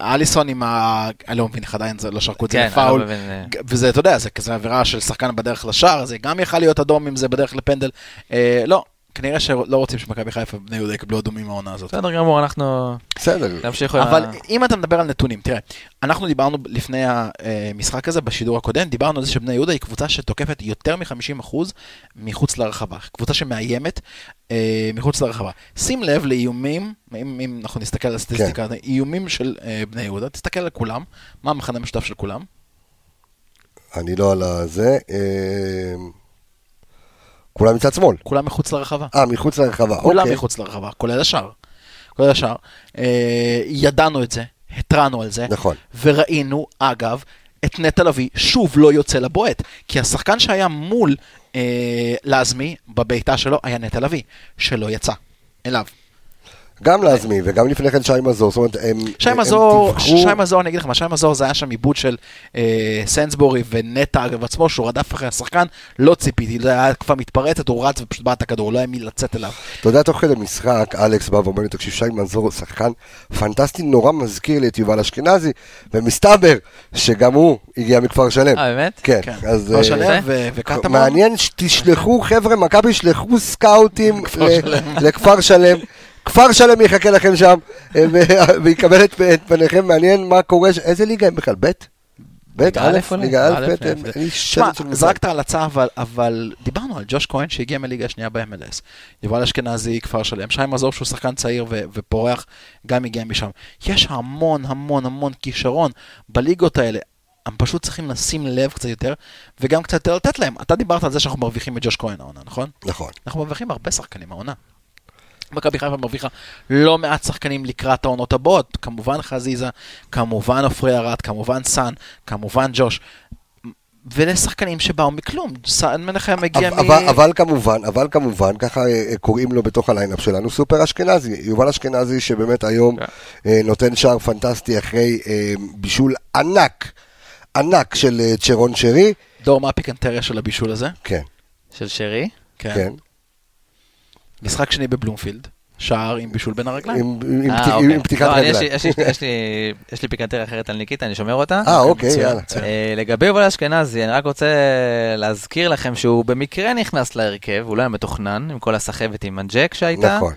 אליסון עם ה... אני לא מבין איך עדיין זה- לא שרקו את זה כן, לפאול. לא אה. וזה, אתה יודע, זה כזה עבירה של שחקן בדרך לשער, זה גם יכל להיות אדום אם זה בדרך לפנדל. אה, לא, כנראה שלא רוצים שמכבי חיפה ובני יהודה יקבלו אדומים מהעונה הזאת. בסדר גמור, אנחנו בסדר. נמשיך. עם אבל אם אתה מדבר על נתונים, תראה, אנחנו דיברנו לפני המשחק הזה, בשידור הקודם, דיברנו על זה שבני יהודה היא קבוצה שתוקפת יותר מ-50% מחוץ לרחבה. קבוצה שמאיימת אה, מחוץ לרחבה. שים לב לאיומים, אם, אם אנחנו נסתכל על הסטטיסטיקה, כן. איומים של אה, בני יהודה, תסתכל על כולם, מה המכנה המשותף של כולם? אני לא על הזה. אה, כולם מצד שמאל. כולם מחוץ לרחבה. אה, מחוץ לרחבה. כולם אוקיי. מחוץ לרחבה, כולל השאר. כולל השאר. אה, ידענו את זה, התרענו על זה. נכון. וראינו, אגב, את נטע לביא שוב לא יוצא לבועט. כי השחקן שהיה מול אה, לעזמי בביתה שלו היה נטע לביא, שלא יצא אליו. גם להזמין, וגם לפני כן שי מזור. זאת אומרת, הם... שי הם מזור, שי מזור, אני אגיד לך מה, שי מזור זה היה שם עיבוד של אה, סנסבורי ונטע אגב עצמו, שהוא רדף אחרי השחקן, לא ציפיתי, זה היה כבר מתפרצת, הוא רץ ופשוט בעט את הכדור, לא היה מי לצאת אליו. אתה יודע, תוך כדי משחק, אלכס בא ואומר לי, תקשיב, שי מזור הוא שחקן פנטסטי, נורא מזכיר לי את יובל אשכנזי, ומסתבר שגם הוא הגיע מכפר שלם. אה, באמת? כן, כן, אז... כבר אה, שלם וקטמון. מעניין שתשלחו, חבר'ה, מכבי סקאוטים לכפר שלם. כפר שלם יחכה לכם שם, אה, ויקבל את פניכם, מעניין מה קורה, איזה ליגה הם בכלל? ב'? ב', א'? ליגה א', ב', אין. לי שמע. זרקת הלצה, אבל, אבל דיברנו על ג'וש כהן שהגיע מליגה השנייה ב-MLS. יובל אשכנזי, כפר שלם. שי מזור שהוא שחקן צעיר ופורח, גם הגיע משם. יש המון המון המון כישרון בליגות האלה. הם פשוט צריכים לשים לב קצת יותר, וגם קצת יותר לתת להם. אתה דיברת על זה שאנחנו מרוויחים את ג'וש כהן העונה, נכון? נכון. אנחנו מרוויחים הרבה שחקנים העונה. מכבי חיפה מרוויחה לא מעט שחקנים לקראת העונות הבאות, כמובן חזיזה, כמובן עופרי ארד, כמובן סאן, כמובן ג'וש. ולשחקנים שבאו מכלום, סאן מנחם מגיע אבל, מ... אבל, אבל כמובן, אבל כמובן, ככה אה, קוראים לו בתוך ה lineup שלנו, סופר אשכנזי, יובל אשכנזי שבאמת היום כן. אה, נותן שער פנטסטי אחרי אה, בישול ענק, ענק של צ'רון שרי, דור, מה הפיקנטריה של הבישול הזה? כן, של שרי? כן, משחק שני בבלומפילד, שער עם בישול בין הרגליים. עם- עם אה, פתיח- אוקיי. עם פתיחת לא, רגליים. לי- יש לי- יש לי- יש לי פיקנטריה אחרת על ניקיטה, אני שומר אותה. אה, אוקיי, מצוין, יאללה. מצוין. אה, לגבי יובל אשכנזי, אני רק רוצה להזכיר לכם שהוא במקרה נכנס להרכב, הוא לא היה מתוכנן, עם כל הסחבת עם מנג'ק שהייתה. נכון.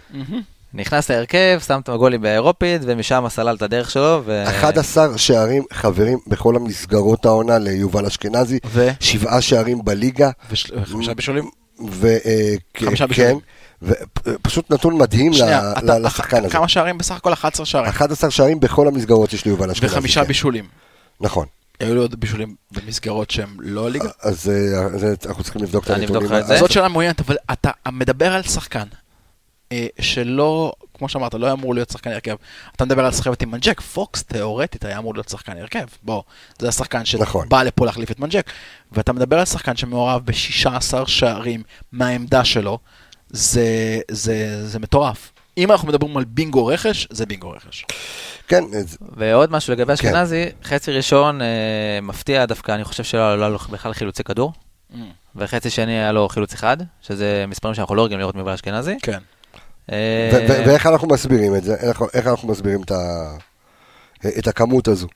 נכנס להרכב, שם את הגולים באירופית, ומשם סלל את הדרך שלו. ו... 11 שערים חברים בכל המסגרות העונה ליובל אשכנזי, ו- שבעה שערים בליגה, וחמישה בישולים. וכן, חמישה בישולים. ופשוט נתון מדהים שנייה, ל- אתה- ל- לשחקן הזה. כמה שערים בסך הכל? 11 שערים. 11 שערים בכל המסגרות יש ליובל אשכנזי. וחמישה כן. בישולים. נכון. היו לו עוד בישולים במסגרות שהן לא ליגה. אז אה, אז אנחנו צריכים לבדוק את הנתונים. אז זאת שאלה מעניינת, אבל אתה מדבר על שחקן אה, שלא, כמו שאמרת, לא היה אמור להיות שחקן הרכב. אתה מדבר על סחבק עם מנג'ק, פוקס תיאורטית היה אמור להיות שחקן הרכב. בוא, זה השחקן נכון. שבא לפה להחליף את מנג'ק. ואתה מדבר על שחקן שמעורב ב-16 שערים מהעמדה שלו, זה, זה, זה מטורף. אם אנחנו מדברים על בינגו רכש, זה בינגו רכש. כן, אז- ועוד משהו לגבי כן. אשכנזי, חצי ראשון אה, מפתיע דווקא, אני חושב שלא לא היה לו בכלל חילוצי כדור, וחצי שני היה לו חילוץ אחד, שזה מספרים שאנחנו לא רגילים לראות מיובל אשכנזי. כן. אה, ואיך אנחנו מסבירים את זה? איך- איך אנחנו מסבירים את ה- את הכמות הזו?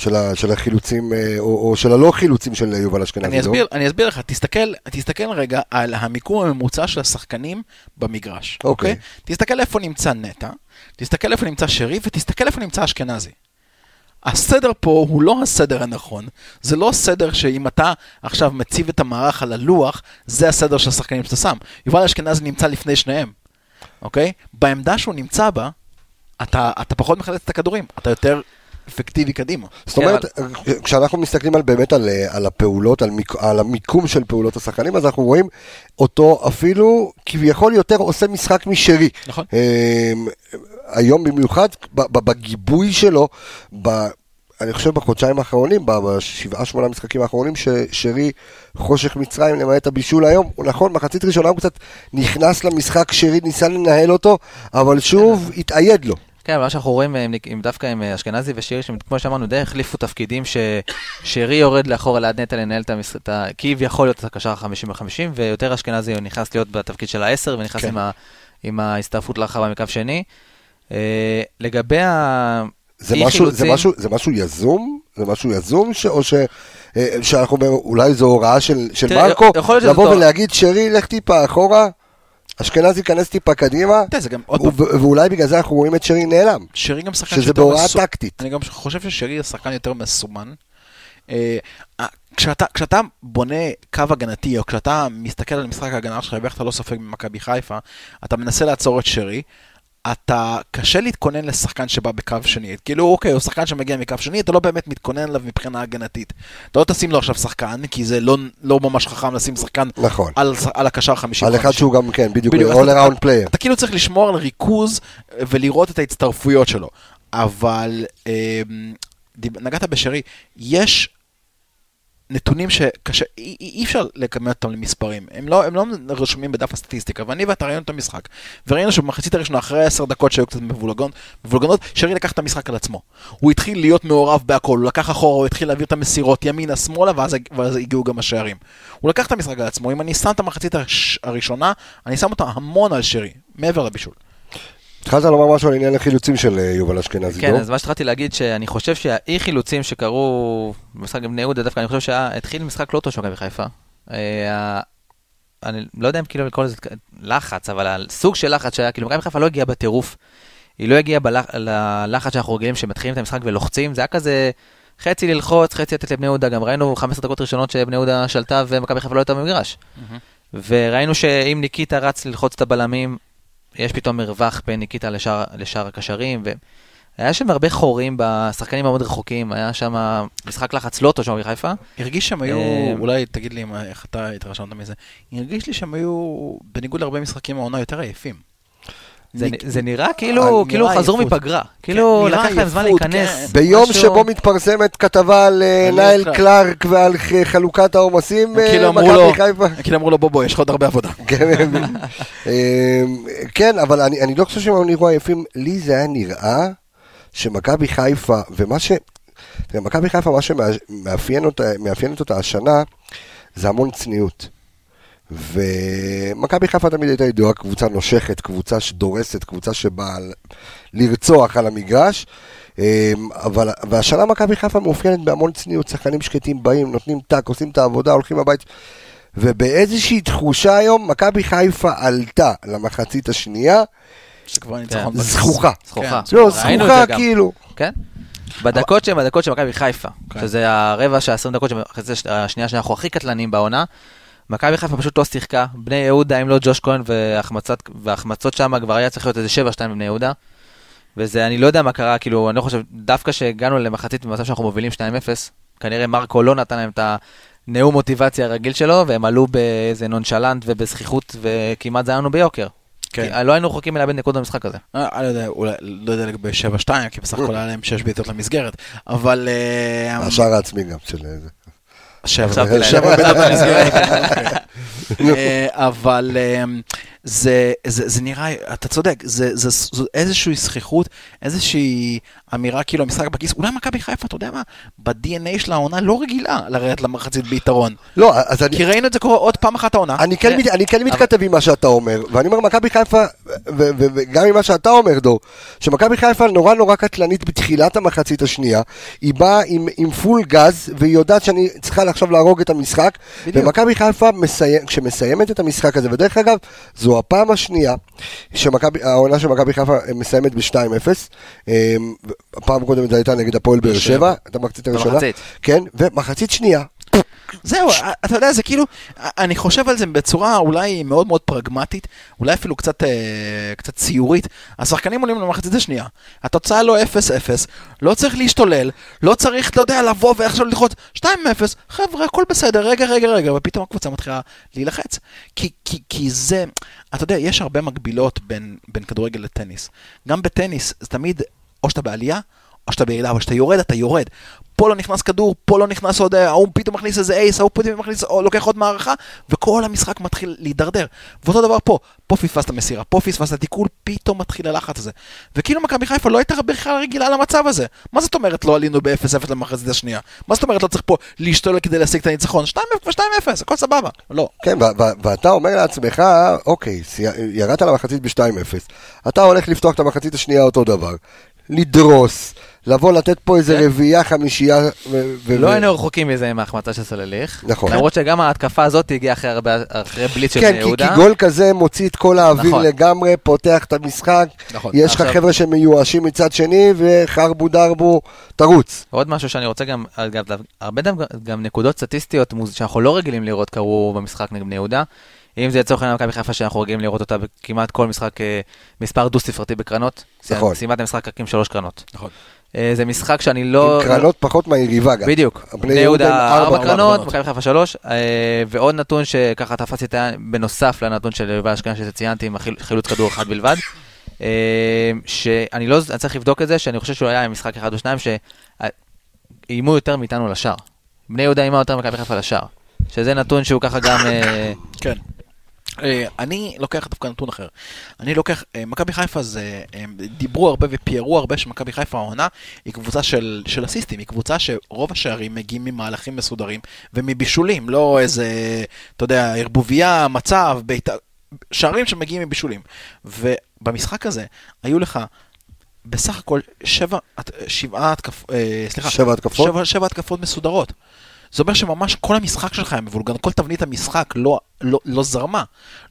של ה- של החילוצים, אה, או או של הלא חילוצים של יובל אשכנזי. אני לא? אסביר, אני אסביר לך, תסתכל, תסתכל רגע על המיקום הממוצע של השחקנים במגרש, אוקיי. אוקיי? תסתכל איפה נמצא נטע, תסתכל איפה נמצא שרי, ותסתכל איפה נמצא אשכנזי. הסדר פה הוא לא הסדר הנכון, זה לא סדר שאם אתה עכשיו מציב את המערך על הלוח, זה הסדר של השחקנים שאתה שם. יובל אשכנזי נמצא לפני שניהם, אוקיי? בעמדה שהוא נמצא בה, אתה, אתה פחות מחלץ את הכדורים, אתה יותר אפקטיבי קדימה. זאת אומרת, כשאנחנו מסתכלים על באמת על, אה, על הפעולות, על, מיק, על המיקום של פעולות השחקנים, אז אנחנו רואים אותו אפילו כביכול יותר עושה משחק משרי. נכון. אה, היום במיוחד, בגיבוי שלו, ב, אני חושב בחודשיים האחרונים, בשבעה שמונה משחקים האחרונים, ששרי חושך מצרים למעט הבישול היום, הוא נכון, מחצית ראשונה הוא קצת נכנס למשחק, שרי ניסה לנהל אותו, אבל שוב התאייד לו. כן, אבל מה שאנחנו רואים עם, עם, דווקא עם אה, אשכנזי ושירי, שכמו שאמרנו, די החליפו תפקידים, ששירי יורד לאחורה ליד נטע לנהל את המשחק, כביכול להיות את הקשר ה-50 ב-50, ויותר אשכנזי נכנס להיות בתפקיד של ה-10, ונכנס כן. עם, ה, עם ההסתעפות לרחבה מקו שני. אה, לגבי ה... זה משהו, זה, משהו, זה משהו יזום? זה משהו יזום? ש, או ש, אה, שאנחנו, אומר, אולי זו הוראה של, של תראה, מרקו? לבוא. ולהגיד, שרי, לך טיפה אחורה, אשכנזי ייכנס טיפה קדימה, אתה יודע, זה גם עוד ו- פעם, ואולי בגלל זה אנחנו רואים את שרי נעלם. שרי גם שחקן שזה בהוראה מסו- טקטית. אני גם חושב ששרי הוא שחקן יותר מסומן. אה, כשאתה, כשאתה בונה קו הגנתי, או כשאתה מסתכל על משחק ההגנה שלך, ואיך אתה לא סופג ממכבי חיפה, אתה מנסה לעצור את שרי, אתה קשה להתכונן לשחקן שבא בקו שני. כאילו, אוקיי, הוא שחקן שמגיע מקו שני, אתה לא באמת מתכונן אליו מבחינה הגנתית. אתה לא תשים לו עכשיו שחקן, כי זה לא, לא ממש חכם לשים שחקן נכון. על, על הקשר 50 על אחד שהוא גם, כן, בדיוק, בדיוק, all around player. אתה כאילו צריך לשמור על ריכוז אה, ולראות את ההצטרפויות שלו. אבל אה, נגעת בשרי, יש נתונים שקשה, אי, אי אפשר לכמת אותם למספרים. הם לא, הם לא רשומים בדף הסטטיסטיקה, ואני ואתה ראינו את המשחק. וראינו שבמחצית הראשונה, אחרי עשר דקות שהיו קצת מבולגנות, מבולגנות, שרי לקח את המשחק על עצמו. הוא התחיל להיות מעורב בהכל, הוא לקח אחורה, הוא התחיל להעביר את המסירות ימינה, שמאלה, ואז, ואז הגיעו גם השערים. הוא לקח את המשחק על עצמו, אם אני שם את המחצית הראשונה, אני שם אותה המון על שרי, מעבר לבישול. התחלת לומר משהו על עניין החילוצים של אה, יובל אשכנזי, כן, דור? אז מה שהתחלתי להגיד, שאני חושב שהאי חילוצים שקרו במשחק עם בני יהודה, דווקא אני חושב שהתחיל משחק לא טוב של מכבי חיפה. אה, אני לא יודע אם כאילו לקרוא לזה לחץ, אבל הסוג של לחץ שהיה, כאילו מכבי חיפה לא הגיעה בטירוף. היא לא הגיעה ללחץ שאנחנו רגילים, שמתחילים את המשחק ולוחצים, זה היה כזה חצי ללחוץ, חצי לתת לבני יהודה, גם ראינו 15 דקות ראשונות שבני יהודה שלטה ומכבי חיפה לא הייתה במגרש. וראינו שאם ניקיטה רץ ללחוץ את הבלמים, יש פתאום מרווח בין ניקיטה לשאר, לשאר הקשרים, והיה שם הרבה חורים בשחקנים המאוד רחוקים, היה שם משחק לחץ לא טוב שם בחיפה. הרגיש שהם היו, אה, אולי תגיד לי מה- איך אתה התרשמת מזה, הרגיש לי שהם היו, בניגוד להרבה משחקים העונה, יותר עייפים. זה, נראה אה, כאילו, כאילו נראה חזרו. מפגרה, כאילו נראה לקח להם זמן עייפות, להיכנס. כן. ביום משהו- שבו מתפרסמת כתבה על אה, נייל קלארק. ועל חלוקת העומסים, כאילו אה, אמרו לו, מכבי חיפה. הם כאילו אמרו לו בוא בוא, יש לך עוד הרבה עבודה. כן, כן, אבל אני, אני לא חושב שהם נראו עייפים. לי זה היה נראה שמכבי חיפה, ומה ש... תראה, מכבי חיפה, מה שמאפיינת אותה, מאפיינת אותה השנה, זה המון צניעות. ומכבי חיפה תמיד הייתה ידועה קבוצה נושכת, קבוצה שדורסת, קבוצה שבאה לרצוח על המגרש. אמ, אבל, והשנה מכבי חיפה מאופיינת בהמון צניעות, שחקנים שקטים באים, נותנים טאק, עושים את העבודה, הולכים הבית. ובאיזושהי תחושה היום, מכבי חיפה עלתה למחצית השנייה, ניצחון בכיס. זכוכה. זכוכה. כן, לא, זכוכה. כאילו. כן? בדקות שהן הדקות של מכבי חיפה, כן. שזה הרבע של 20 דקות, אחרי זה השנייה שאנחנו הכי קטלניים בעונה, מכבי חיפה פשוט לא שיחקה, בני יהודה, אם לא ג'וש כהן והחמצת- וההחמצות שם, כבר היה צריך להיות איזה 7-2 בבני יהודה. וזה, אני לא יודע מה קרה, כאילו, אני לא חושב, דווקא שהגענו למחצית במצב שאנחנו מובילים 2-0, כנראה מרקו לא נתן להם את הנאום מוטיבציה הרגיל שלו, והם עלו באיזה נונשלנט ובזכיחות, וכמעט זה היה לנו ביוקר. כן. כי לא היינו רחוקים מלאבד נקודות במשחק הזה. אה, אני לא יודע, אולי, לא יודע לגבי 7-2, כי בסך הכל היה להם 6 בעיטות למסגרת, אבל... אה, השער העצמי גם של זה. חשבתי להם. אה, אבל אה, זה, זה, זה נראה, אתה צודק, זה, זה, זה איזושהי זכיחות, איזושהי אמירה כאילו המשחק בכיס, אולי מכבי חיפה, אתה יודע מה, ב-DNA של העונה לא רגילה לרדת למחצית ביתרון. לא, אז אני... כי ראינו את זה קורה עוד פעם אחת העונה. אני כן, כן. מתכתב עם מה שאתה אומר, ואני אומר, מכבי חיפה, וגם עם מה שאתה אומר, דור, שמכבי חיפה נורא נורא קטלנית בתחילת המחצית השנייה, היא באה עם, עם פול גז, והיא יודעת שאני צריכה עכשיו להרוג את המשחק. ומכבי חיפה, כשמסיימת את המשחק הזה, ודרך אגב, זו הפעם השנייה, שמכבי, העונה של מכבי חיפה מסיימת ב-2-0, הפעם הקודמת זה הייתה נגד הפועל באר שבע, את המחצית הראשונה. כן, ומחצית שנייה, זהו, אתה יודע, זה כאילו, אני חושב על זה בצורה אולי מאוד מאוד פרגמטית, אולי אפילו קצת, אה, קצת ציורית. השחקנים עולים למחצית השנייה, התוצאה לא 0-0, לא צריך להשתולל, לא צריך, אתה יודע, לבוא ועכשיו ללחוץ 2-0, חבר'ה, הכל בסדר, רגע, רגע, רגע, ופתאום הקבוצה מתחילה להילחץ. כי, כי, כי זה, אתה יודע, יש הרבה מקבילות בין, בין כדורגל לטניס. גם בטניס, זה תמיד, או שאתה בעלייה, או שאתה בירידה, אבל כשאתה יורד, אתה יורד. פה לא נכנס כדור, פה לא נכנס עוד, ההוא פתאום מכניס איזה אייס, ההוא פתאום מכניס, או לוקח עוד מערכה, וכל המשחק מתחיל להידרדר. ואותו דבר פה, פה פספסת מסירה, פה פספסת תיקול, פתאום מתחיל הלחץ הזה. וכאילו מכבי חיפה לא הייתה בכלל רגילה למצב הזה. מה זאת אומרת לא עלינו ב-0-0 למחצית השנייה? מה זאת אומרת לא צריך פה להשתולל כדי להשיג את הניצחון? 2-0 ו-2-0, הכל סבבה. לא. כן, ואתה אומר לעצמך, אוקיי, ירדת למחצית ב-2-0, אתה הולך לפתוח את המחצית השנייה אותו דבר, לדרוס, לבוא לתת פה איזה כן. רביעייה, חמישייה, ו- ו- לא היינו רחוקים מזה מההחמצה של סולליך. נכון. למרות שגם ההתקפה הזאת הגיעה אחרי הרבה- אחרי בליץ של כן, בני כי, כי יהודה. גול כזה מוציא את כל האוויר נכון. לגמרי, פותח את המשחק, נכון. יש לך עכשיו- חבר'ה שמיואשים מצד שני, וחרבו דרבו, תרוץ. עוד משהו שאני רוצה גם, אגב, הרבה גם, גם נקודות סטטיסטיות שאנחנו לא רגילים לראות קרו במשחק נגד בני יהודה. אם זה לצורך העניין מכבי חיפה שאנחנו רגילים לראות אותה בכמעט כל משחק אה, מספר דו-ספרתי בקרנות. נכון. סיימת המשחק רק עם שלוש קרנות. נכון. אה, זה משחק שאני לא... עם קרנות פחות מהיריבה גם. בדיוק. בני יהודה ארבע קרנות. מכבי חיפה שלוש, אה, ועוד נתון שככה תפסתי את העין, בנוסף לנתון של יובל אשכנזי שציינתי עם חילוץ כדור אחד בלבד, אה, שאני לא, אני צריך לבדוק את זה, שאני חושב שהוא היה עם משחק אחד או שניים, שאיימו יותר מאיתנו לשער. בני יהודה איימה יותר ממכבי חיפה לשער. שזה נתון שהוא ככה גם... כן. אה, אני לוקח דווקא נתון אחר. אני לוקח, אה, מכבי חיפה זה, הם דיברו הרבה ופיירו הרבה שמכבי חיפה העונה היא קבוצה של, של אסיסטים, היא קבוצה שרוב השערים מגיעים ממהלכים מסודרים ומבישולים, לא איזה, אתה יודע, ערבוביה, מצב, ביתה, שערים שמגיעים מבישולים. ובמשחק הזה היו לך בסך הכל שבע, שבעה התקפות, סליחה, שבע התקפות? שבע, שבע התקפות מסודרות. זה אומר שממש כל המשחק שלך היה מבולגן, כל תבנית המשחק לא, לא, לא זרמה,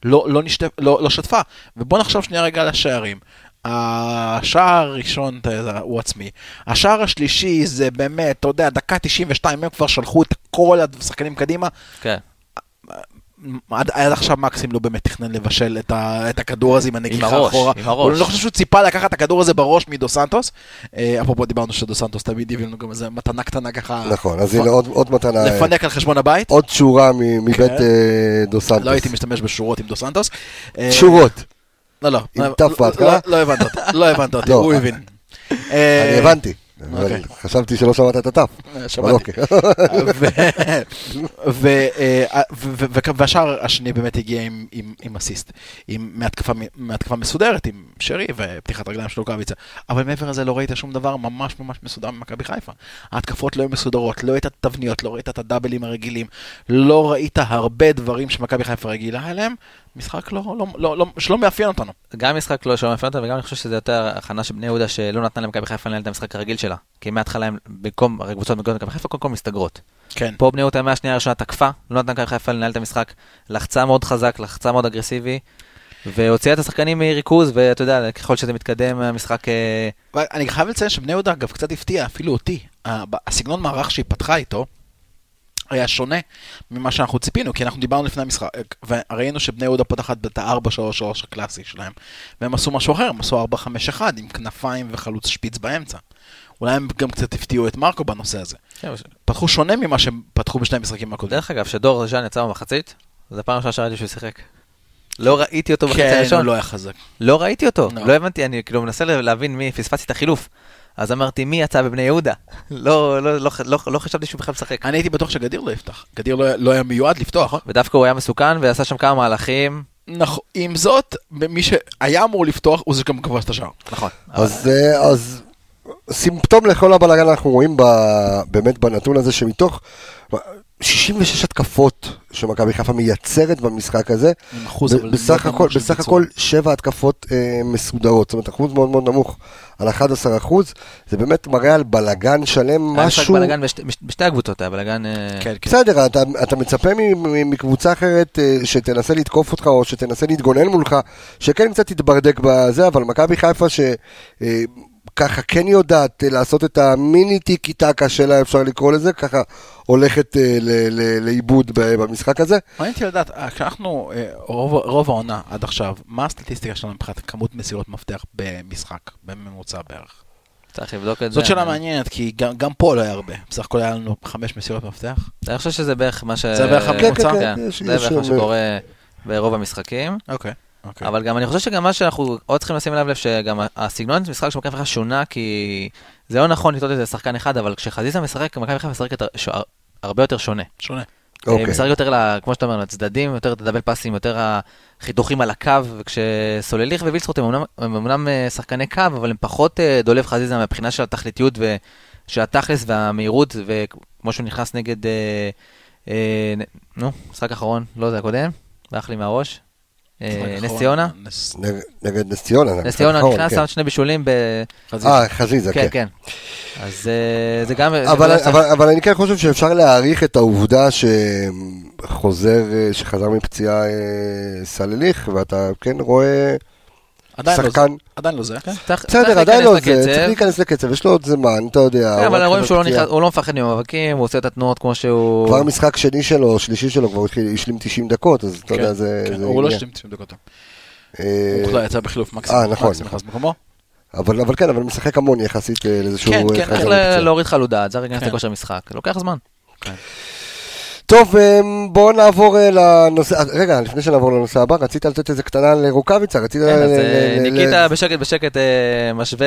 לא, לא, נשת, לא, לא שטפה. ובוא נחשוב שנייה רגע על השערים. השער הראשון הוא עצמי. השער השלישי זה באמת, אתה יודע, דקה 92, הם כבר שלחו את כל השחקנים קדימה. כן. עד, עד עכשיו מקסים לא באמת תכנן לבשל את, ה, את הכדור הזה עם הנגיחה הראש, אחורה. עם הראש. אני לא חושב שהוא ציפה לקחת את הכדור הזה בראש מדו סנטוס. אה, אפרופו דיברנו שדו סנטוס תמיד הביא לנו גם איזה מתנה קטנה ככה. נכון, אז הנה עוד- עוד מתנה, לפנק על חשבון הבית. עוד שורה מ- מבית כן. דו סנטוס. לא הייתי משתמש בשורות עם דו סנטוס. אה, שורות. לא, לא. עם לא, ת' לא, בהתחלה? לא, לא הבנת אותי, לא הבנת אותי, לא. הוא הבין. אני הבנתי. אוקיי. חשבתי שלא שמעת את. אבל שמעתי. אוקיי. ו- אה, והשער השני באמת הגיע עם- אסיסט, מהתקפה מסודרת, עם שרי ופתיחת רגליים של רוקאביצה. אבל מעבר לזה לא ראית שום דבר ממש ממש מסודר ממכבי חיפה. ההתקפות לא היו מסודרות, לא ראית את התבניות, לא ראית את הדאבלים הרגילים, לא ראית הרבה דברים שמכבי חיפה רגילה אליהם. משחק לא, לא, לא, לא, שלא מאפיין אותנו. גם משחק לא שלא מאפיין אותנו, וגם אני חושב שזה יותר הכנה של בני יהודה שלא נתנה למכבי חיפה לנהל את המשחק הרגיל שלה. כי מההתחלה הם, במקום, הרי קבוצות מגיעות למכבי חיפה, קודם כל מסתגרות. כן. פה בני יהודה מהשנייה הראשונה תקפה, לא נתנה למכבי חיפה לנהל את המשחק, לחצה מאוד חזק, לחצה מאוד אגרסיבי, והוציאה את השחקנים מריכוז, ואתה יודע, ככל שזה מתקדם, המשחק... אה, אני חייב לציין שבני יהודה אגב קצת הפתיע, אפילו אותי. הסגנון מערך שהיא פתחה איתו היה שונה ממה שאנחנו ציפינו, כי אנחנו דיברנו לפני המשחק, וראינו שבני יהודה פותחת את ה-4-3-3 הקלאסי שלהם, והם עשו משהו אחר, הם עשו 4-5-1 עם כנפיים וחלוץ שפיץ באמצע. אולי הם גם קצת הפתיעו את מרקו בנושא הזה. פתחו שונה ממה שהם פתחו בשני המשחקים הקודמים. דרך אגב, שדור ז'אן יצא במחצית, זו פעם ראשונה שראיתי שהוא שיחק. לא ראיתי אותו בחצי כן, הראשון. הוא לא היה חזק. לא ראיתי אותו, לא. לא הבנתי, אני כאילו מנסה להבין מי, פספסתי את החילוף. אז אמרתי, מי יצא בבני יהודה? לא, לא, לא, לא, לא חשבתי שהוא בכלל משחק. אני הייתי בטוח שגדיר לא יפתח. גדיר לא, לא היה מיועד לפתוח. ודווקא הוא היה מסוכן ועשה שם כמה מהלכים. נכון. עם זאת, מי שהיה אמור לפתוח, הוא זה גם כבש את השער. נכון. אז, אה, אז סימפטום לכל הבלאגן אנחנו רואים ב, באמת בנתון הזה שמתוך 66 התקפות שמכבי חיפה מייצרת במשחק הזה, בסך מאוד הכל, בסך. הכל שבע התקפות אה, מסודרות, זאת אומרת אחוז מאוד מאוד נמוך על 11 אחוז, זה באמת מראה על בלאגן שלם, היה משהו, בשתי- בש- בשתי הקבוצות, היה בלאגן... אה, כן, כן. בסדר, אתה, אתה מצפה מקבוצה אחרת אה, שתנסה לתקוף אותך או שתנסה להתגונן מולך, שכן קצת תתברדק בזה, אבל מכבי חיפה שככה כן יודעת אה, לעשות את המיני טיקי טקה שלה, אפשר לקרוא לזה, ככה הולכת אה, ל- ל- לאיבוד ב- במשחק הזה. מעניין אותי לדעת, אה, כשאנחנו, אה, רוב, העונה עד עכשיו, מה הסטטיסטיקה שלנו מבחינת כמות מסירות מפתח במשחק, בממוצע בערך? צריך לבדוק את זה. זאת שאלה מעניינת, כי גם, גם פה לא היה הרבה. בסך הכל היה לנו חמש מסירות מפתח. אני חושב שזה בערך מה ש... זה בערך הממוצע? כן, כן, כן, זה בערך מה שקורה ברוב המשחקים. אוקיי. אוקיי. אבל גם אני חושב שגם מה שאנחנו עוד צריכים לשים לב לב שגם הסגנון המשחק של מכבי חיפה שונה כי זה לא נכון לטעות את זה לשחקן אחד אבל כשחזיזה משחק מכבי חיפה משחקת הרבה יותר שונה. שונה. אוקיי. משחק יותר, ל- כמו שאתה אומר, לצדדים, יותר את הדאבל פאסים, יותר החיתוכים על הקו, וכשסולליך ווילסקוט הם אמנם, הם אמנם אה, שחקני קו, אבל הם פחות אה, דולב חזיזה מהבחינה של התכליתיות ושל התכלס והמהירות, וכמו שהוא נכנס נגד, אה, אה, נו, משחק אחרון, לא זה הקודם, ברח לי מהראש. אה, נס ציונה, נגד- נס ציונה. נס ציונה נכון, נכנס, כן. שם שני בישולים, ב... חזיזה. אה, חזיזה, כן, כן. כן. אז אה, זה גם... אבל, אני כן חושב שאפשר להעריך את העובדה שחוזר, אה, שחזר מפציעה סלליך, ואתה כן רואה עדיין לא זה. שחקן, עדיין לא זה. בסדר, עדיין לא להיכנס זה. צריך להיכנס לקצב, יש לו עוד זמן, אתה יודע. כן, אבל רואים שהוא לא לא מפחד ממאבקים, הוא עושה את התנועות כמו שהוא... כבר משחק שני שלו, שלישי שלו, כבר השלים 90 דקות, אז אתה כן, יודע, זה... כן, זה הוא לא עניין. 90 דקות. אה, הוא יצא בחילוף מקסימום. אה, נכון, מקסימום. נכנס במקומו. אבל אבל כן, אבל משחק המון יחסית אה, שהוא כן, כן, צריך להוריד חלודה, צריך להיכנס כן. לכושר משחק, לוקח זמן. טוב, אמ, בואו נעבור אה, לנושא, אה, רגע, לפני שנעבור לנושא הבא, רצית לתת איזה קטנה לרוקאביצה, רצית... כן, אז אה, ניקיטה בשקט בשקט משווה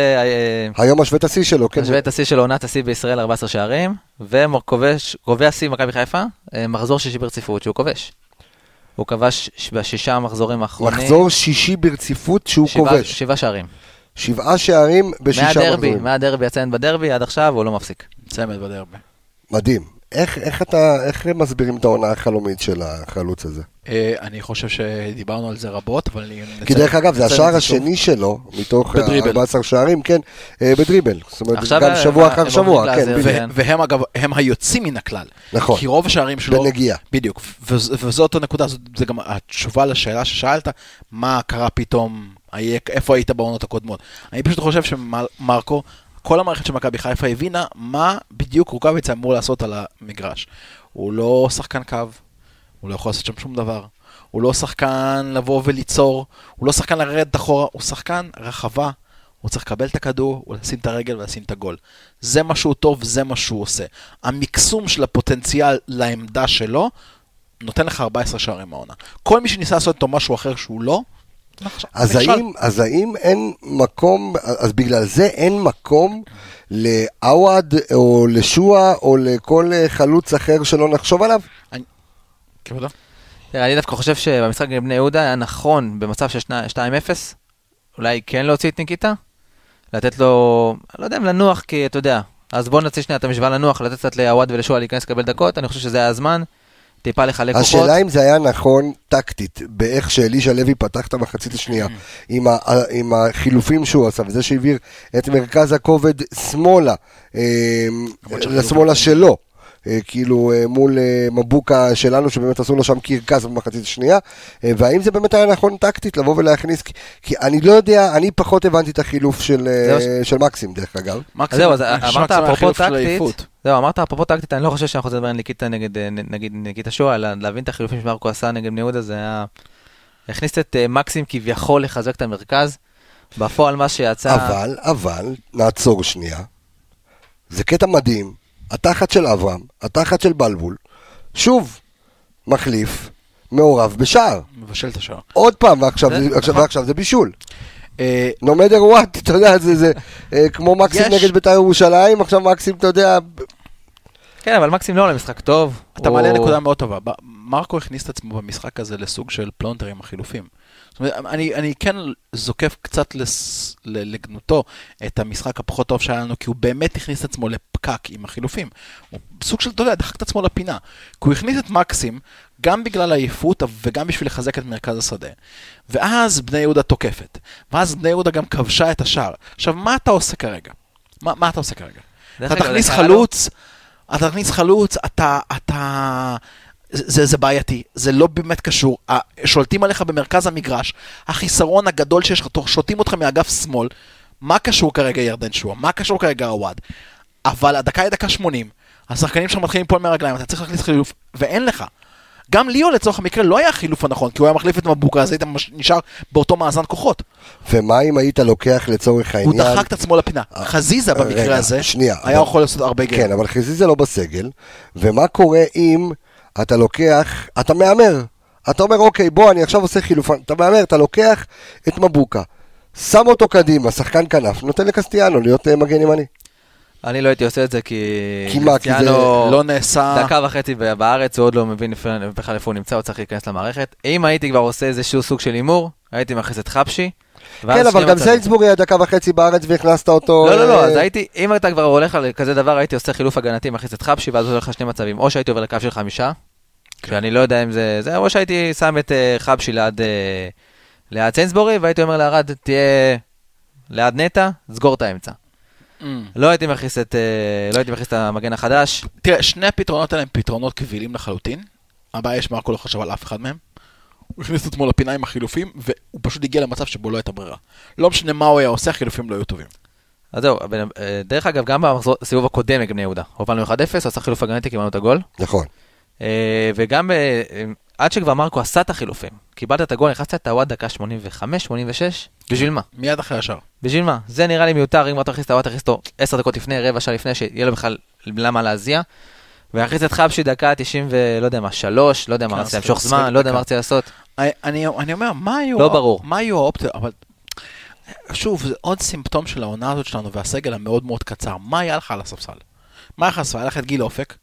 היום משווה את השיא שלו, כן. משווה את השיא של עונת השיא בישראל 14 שערים, וקובע שיא מכבי חיפה, מחזור שישי ברציפות שהוא כובש. הוא כבש בשישה המחזורים האחרונים. מחזור שישי ברציפות שהוא כובש. שבעה שערים. שבעה שערים בשישה מהדרבי, מחזורים. מהדרבי יציין בדרבי עד עכשיו הוא לא מפסיק. צמד בדרבי. מדהים. איך, איך אתה, איך הם מסבירים את העונה החלומית של החלוץ הזה? אה, אני חושב שדיברנו על זה רבות, אבל אני... כי דרך אגב, זה השער. השני שלו, מתוך בדריבל. 14 שערים, כן, אה, בדריבל. זאת אומרת, גם הם- שבוע הם אחר עוברים שבוע, כן, והם אגב, הם היוצאים מן הכלל. נכון. כי רוב השערים שלו... בנגיעה. בדיוק. וז- וזאת הנקודה, זה גם התשובה לשאלה ששאלת, מה קרה פתאום, איפה היית בעונות הקודמות. אני פשוט חושב שמרקו, כל המערכת של מכבי חיפה הבינה מה בדיוק רוקאביצה אמור לעשות על המגרש. הוא לא שחקן קו, הוא לא יכול לעשות שם שום דבר. הוא לא שחקן לבוא וליצור, הוא לא שחקן לרדת אחורה, הוא שחקן רחבה, הוא צריך לקבל את הכדור, הוא לשים את הרגל ולשים את הגול. זה מה שהוא טוב, זה מה שהוא עושה. המקסום של הפוטנציאל לעמדה שלו, נותן לך 14 שערים מהעונה. כל מי שניסה לעשות איתו משהו אחר שהוא לא. אז. האם, אז האם אין מקום, אז בגלל זה אין מקום לעווד או לשועה או לכל חלוץ אחר שלא נחשוב עליו? כבודו? תראה, אני דווקא חושב שבמשחק נגד בני יהודה היה נכון במצב של שני- 2-0, אולי כן להוציא את ניקיטה, לתת לו, לא יודע אם לנוח, כי אתה יודע, אז בוא נוציא שנייה את המשוואה לנוח, לתת קצת לעווד ולשועה להיכנס לקבל דקות, אני חושב שזה היה הזמן, טיפה לחלק כוחות. השאלה אם זה היה נכון טקטית, באיך שאלישע לוי פתח את המחצית השנייה, עם, ה, עם החילופים שהוא עשה, וזה שהעביר את מרכז הכובד שמאלה, אה, לשמאלה שלו. אה, כאילו אה, מול אה, מבוקה שלנו שבאמת עשו לו שם קרקס במחצית השנייה והאם זה באמת היה נכון טקטית לבוא ולהכניס כי, כי אני לא יודע, אני פחות הבנתי את החילוף של. של מקסים דרך אגב אז זהו, אז אמרת אפרופו טקטית. זהו, אמרת אפרופו טקטית, אני לא חושב שאנחנו צריכים לדבר על ניקיטה נגד, נגיד, ניקיטה שואה, אלא להבין את החילופים שמרקו עשה נגד בני יהודה, זה היה... הכניס את מקסים כביכול לחזק את המרכז, בפועל מה שיצא... אבל, אבל, נעצור שנייה. זה קטע מדהים. התחת של אברהם, התחת של בלבול, שוב, מחליף, מעורב בשער. מבשל את השער. עוד פעם, ועכשיו, זה- זה, עכשיו, נכון. ועכשיו זה בישול. no matter what, אתה יודע, זה, זה אה, כמו מקסים יש- נגד בית"ר ירושלים, עכשיו מקסים, אתה יודע, כן, אבל מקסים לא עולה משחק טוב. אתה הוא- מעלה נקודה מאוד טובה. מרקו הכניס את עצמו במשחק הזה לסוג של פלונטר עם החילופים. זאת אומרת, אני, אני כן זוקף קצת לס, לגנותו את המשחק הפחות טוב שהיה לנו, כי הוא באמת הכניס את עצמו לפקק עם החילופים. הוא סוג של, אתה יודע, דחק את עצמו לפינה. כי הוא הכניס את מקסים, גם בגלל העייפות וגם בשביל לחזק את מרכז השדה. ואז בני יהודה תוקפת. ואז בני יהודה גם כבשה את השער. עכשיו, מה אתה עושה כרגע? מה, מה אתה עושה כרגע? אתה תכניס חלוץ, אתה תכניס חלוץ, אתה, אתה, זה, זה בעייתי, זה לא באמת קשור, שולטים עליך במרכז המגרש, החיסרון הגדול שיש לך, שותים אותך מאגף שמאל, מה קשור כרגע ירדן שועה? מה קשור כרגע עווד? אבל הדקה היא דקה 80, השחקנים שלך מתחילים ליפול מהרגליים, אתה צריך להכניס חילוף, ואין לך. גם ליאו לצורך המקרה לא היה החילוף הנכון, כי הוא היה מחליף את מבוקה, אז היית נשאר באותו מאזן כוחות. ומה אם היית לוקח לצורך הוא העניין... דחק את עצמו לפינה. חזיזה במקרה רגע, הזה, שנייה, היה אבל- יכול לעשות הרבה גאים. כן, אבל חזיזה לא בסגל, ומה קורה אם אתה לוקח, אתה מהמר, אתה אומר, אוקיי, בוא, אני עכשיו עושה חילוף, אתה מהמר, אתה לוקח את מבוקה, שם אותו קדימה, שחקן כנף, נותן לקסטיאנו להיות אה, מגן ימני. אני לא הייתי עושה את זה כי... כי מה, כי זה לא נעשה... דקה וחצי בארץ, הוא עוד לא מבין בכלל איפה הוא נמצא, הוא צריך להיכנס למערכת. אם הייתי כבר עושה איזשהו סוג של הימור, הייתי מכניס את חפשי. כן, אבל גם. סלצבורי היה דקה וחצי בארץ והכנסת אותו... לא, לא, לא, אה, אז הייתי, אם אתה כבר הולך על כזה דבר, הייתי עושה חילוף הגנתי, מכניס את חפשי, ואז הולך לך שני מצבים. או שהייתי עובר לקו של חמישה, שאני לא יודע אם זה... זה, או שהייתי שם את אה, חפשי ליד, אה, ליד סיינסבורי, והייתי אומר לערד, תהיה ליד נטע, סגור את האמצע. Mm. לא הייתי מכניס את, אה, לא הייתי מכניס את המגן החדש. תראה, שני הפתרונות האלה הם פתרונות קבילים לחלוטין. הבעיה יש מרקו לא חשב על אף אחד מהם. הוא הכניס את עצמו לפינה עם החילופים, והוא פשוט הגיע למצב שבו לא הייתה ברירה. לא משנה מה הוא היה עושה, החילופים לא היו טובים. אז זהו, אה, דרך אגב, גם בסיבוב הקודם נגד בני יהודה, הובלנו 1-0, עשה חילוף הגנתי, קיבלנו את הגול. נכון. אה, וגם עד שכבר מרקו עשה את החילופים, קיבלת את הגול, נכנסת את הוואד דקה 85, 86, בשביל מה? מיד אחרי השאר. בשביל מה? זה נראה לי מיותר, אם אתה תכניס את הוואד, תכניס אותו 10 דקות לפני, רבע שעה לפני, שיהיה לו בכלל למה להזיע. ולהכניס את חבשי דקה 90 ולא יודע מה, 3, לא יודע מה כן, רציתי למשוך זמן, לא יודע. מה רציתי לעשות. אני אומר, מה היו... לא ברור. מה היו האופציות? אבל... שוב, זה עוד סימפטום של העונה הזאת שלנו והסגל המאוד מאוד קצר. מה היה לך על הספסל? מה היה לך על הספסל? היה לך את גיל אופק,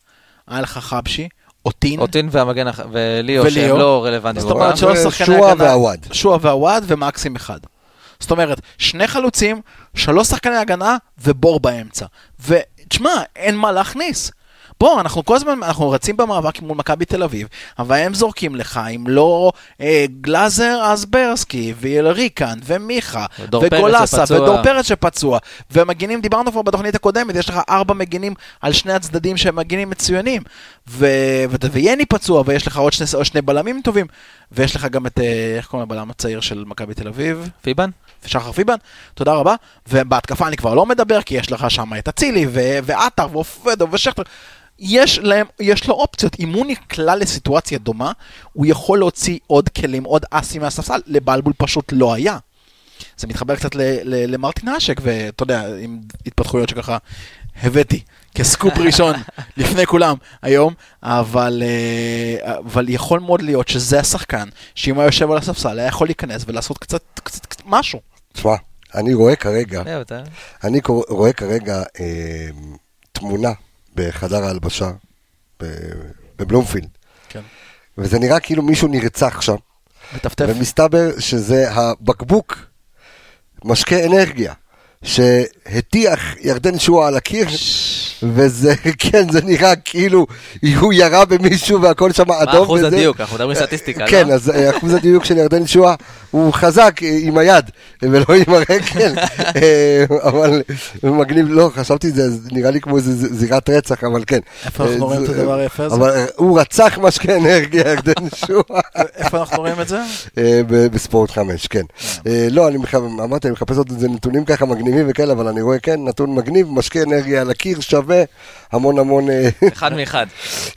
היה לך חבשי, אוטין, אוטין והמגן, וליאו. שהם לא רלוונטיים. זאת אומרת בעולם. שלוש שחקני שועה הגנה, ועווד. שועה ועווד ומקסים אחד. זאת אומרת, שני חלוצים, שלוש שחקני הגנה ובור באמצע. ותשמע, אין מה להכניס. בוא, אנחנו כל הזמן, אנחנו רצים במאבק מול מכבי תל אביב, אבל הם זורקים לך, אם לא אה, גלאזר, אז ברסקי, ואלריקן, ומיכה, וגולסה. ודור פרץ שפצוע. ומגינים, דיברנו כבר בתוכנית הקודמת, יש לך ארבע מגינים על שני הצדדים שהם מגינים מצוינים. ו... ו... ויני פצוע, ויש לך עוד שני, עוד שני בלמים טובים, ויש לך גם את, אה, איך קוראים לבלם הצעיר של מכבי תל אביב? פיבן? שחר פיבן, תודה רבה. ובהתקפה אני כבר לא מדבר, כי יש לך שם את אצילי, ועטר, ואופדו, ושכטר. יש להם, יש לו אופציות. אם הוא נקלע לסיטואציה דומה, הוא יכול להוציא עוד כלים, עוד אסים מהספסל, לבלבול פשוט לא היה. זה מתחבר קצת למרטין אשק, ואתה יודע, עם התפתחויות שככה הבאתי כסקופ ראשון לפני כולם היום, אבל, אה, אבל יכול מאוד להיות שזה השחקן, שאם הוא היה יושב על הספסל, היה יכול להיכנס ולעשות קצת, קצת, קצת משהו. תשמע, אני רואה כרגע, אני רואה כרגע אה, תמונה בחדר ההלבשה בבלומפילד, כן. וזה נראה כאילו מישהו נרצח שם, מטפטף. ומסתבר שזה הבקבוק משקה אנרגיה, שהטיח ירדן שועה על הקיר, וזה, כן, זה נראה כאילו הוא ירה במישהו והכל שם אדום. מה אחוז הדיוק? אנחנו מדברים סטטיסטיקה, כן, לא? אז אה, אחוז הדיוק של ירדן שועה הוא חזק עם היד ולא עם הרגל, אה, אבל מגניב, לא, חשבתי זה נראה לי כמו איזה זירת רצח, אבל כן. איפה אנחנו אה, רואים את הדבר היפה הזה? אבל אה, הוא רצח משקה אנרגיה, ירדן שועה. איפה אנחנו רואים את זה? בספורט חמש, כן. לא, אני אמרתי, אני מחפש עוד איזה נתונים ככה מגניבים וכאלה, אבל אני רואה, כן, נתון מגניב, משקה אנרגיה על הקיר שווה המון המון, אחד מאחד.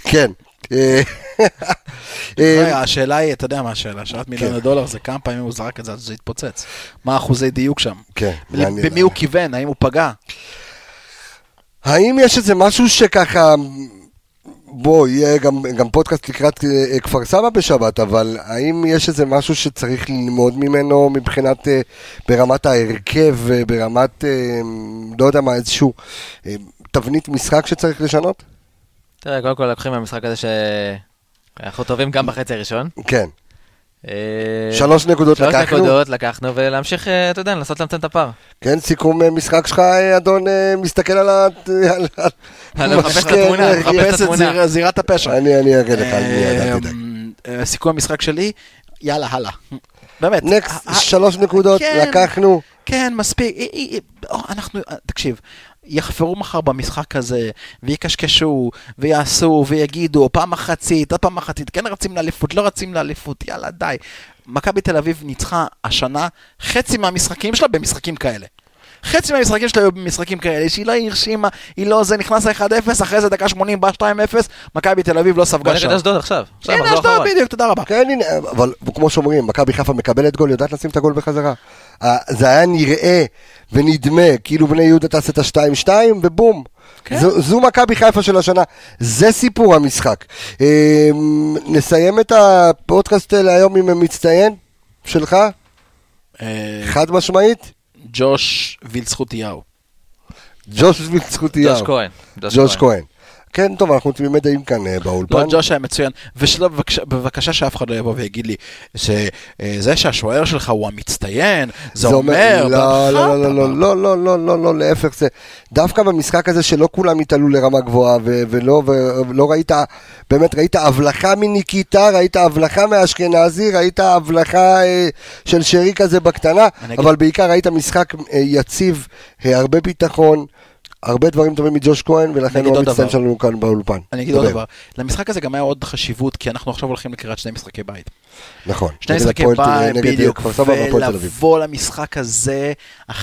כן. אה, אה, רגע, השאלה היא, אתה יודע מה השאלה, שאלת מיליון כן. דולר זה כמה פעמים הוא זרק את זה עד שזה התפוצץ. מה האחוזי דיוק שם? כן. במי הוא כיוון? האם הוא פגע? האם יש איזה משהו שככה, בוא, יהיה גם, גם פודקאסט לקראת אה, כפר סבא בשבת, אבל האם יש איזה משהו שצריך ללמוד ממנו מבחינת, אה, ברמת ההרכב, אה, ברמת, אה, לא יודע מה, איזשהו אה, תבנית משחק שצריך לשנות? תראה, קודם כל לקחים מהמשחק הזה שאנחנו טובים גם בחצי הראשון. כן. אה, שלוש נקודות שלוש לקחנו. נקודות לקחנו, ולהמשיך, אה, אתה יודע, לנסות לצמצם את הפער. כן, סיכום אה, משחק שלך, אדון, מסתכל על ה... על ה- אני מחפש את משקה התמונה. מחפש את התמונה. זיר- זירת הפשע. אני אראה לך, אל תדאג. סיכום המשחק שלי, יאללה, הלאה. באמת. נקסט, שלוש נקודות, כן. לקחנו. כן, מספיק. אנחנו, תקשיב, יחפרו מחר במשחק הזה, ויקשקשו, ויעשו, ויגידו, פעם מחצית, עוד פעם מחצית, כן רצים לאליפות, לא רצים לאליפות, יאללה, די. מכבי תל אביב ניצחה השנה חצי מהמשחקים שלה במשחקים כאלה. חצי מהמשחקים שלה היו במשחקים כאלה, שהיא לא הרשימה, היא לא זה, נכנס ל-1-0, אחרי זה דקה 80 בא 2-0, מכבי תל אביב לא ספגה נגד שם. אשדוד עכשיו. הנה אשדוד. בדיוק, תודה רבה. כן, הנה, אבל כמו שאומרים, מכבי חיפה מקבלת גול, יודעת לשים את הגול בחזרה. זה היה נראה ונדמה, כאילו בני יהודה תעשה את ה-2-2, ובום. כן. זו, זו מכבי חיפה של השנה, זה סיפור המשחק. אה, נסיים את הפודקאסט להיום עם מצטיין שלך, אה, חד משמעית, ג'וש וילצחוטיהו. ג'וש זכותיהו. ג'וש כהן. ג'וש כהן. כן, טוב, אנחנו תמימי דעים כאן אה, באולפן. לא, ג'וש היה מצוין, ושלא, בבקשה- בבקשה שאף אחד לא יבוא ויגיד לי שזה שהשוער שלך הוא המצטיין, זה אומר... לא, לא, בחרטה, לא, לא, לא, לא, לא, לא, לא, להפך, זה דווקא במשחק הזה שלא כולם התעלו לרמה גבוהה, ולא, ולא ראית, באמת ראית הבלחה מניקיטה, ראית הבלחה מאשכנזי, ראית הבלחה אה, של שרי כזה בקטנה, אבל בעיקר ראית משחק אה, יציב, אה, הרבה ביטחון. הרבה דברים טובים מג'וש כהן, ולכן הוא עוד המצטיין. שלנו כאן באולפן. אני אגיד עוד דבר. למשחק הזה גם היה עוד חשיבות, כי אנחנו עכשיו הולכים לקראת שני משחקי בית. נכון. שני משחקי הפועל- בית, אה, בדיוק. ולבוא למשחק הזה,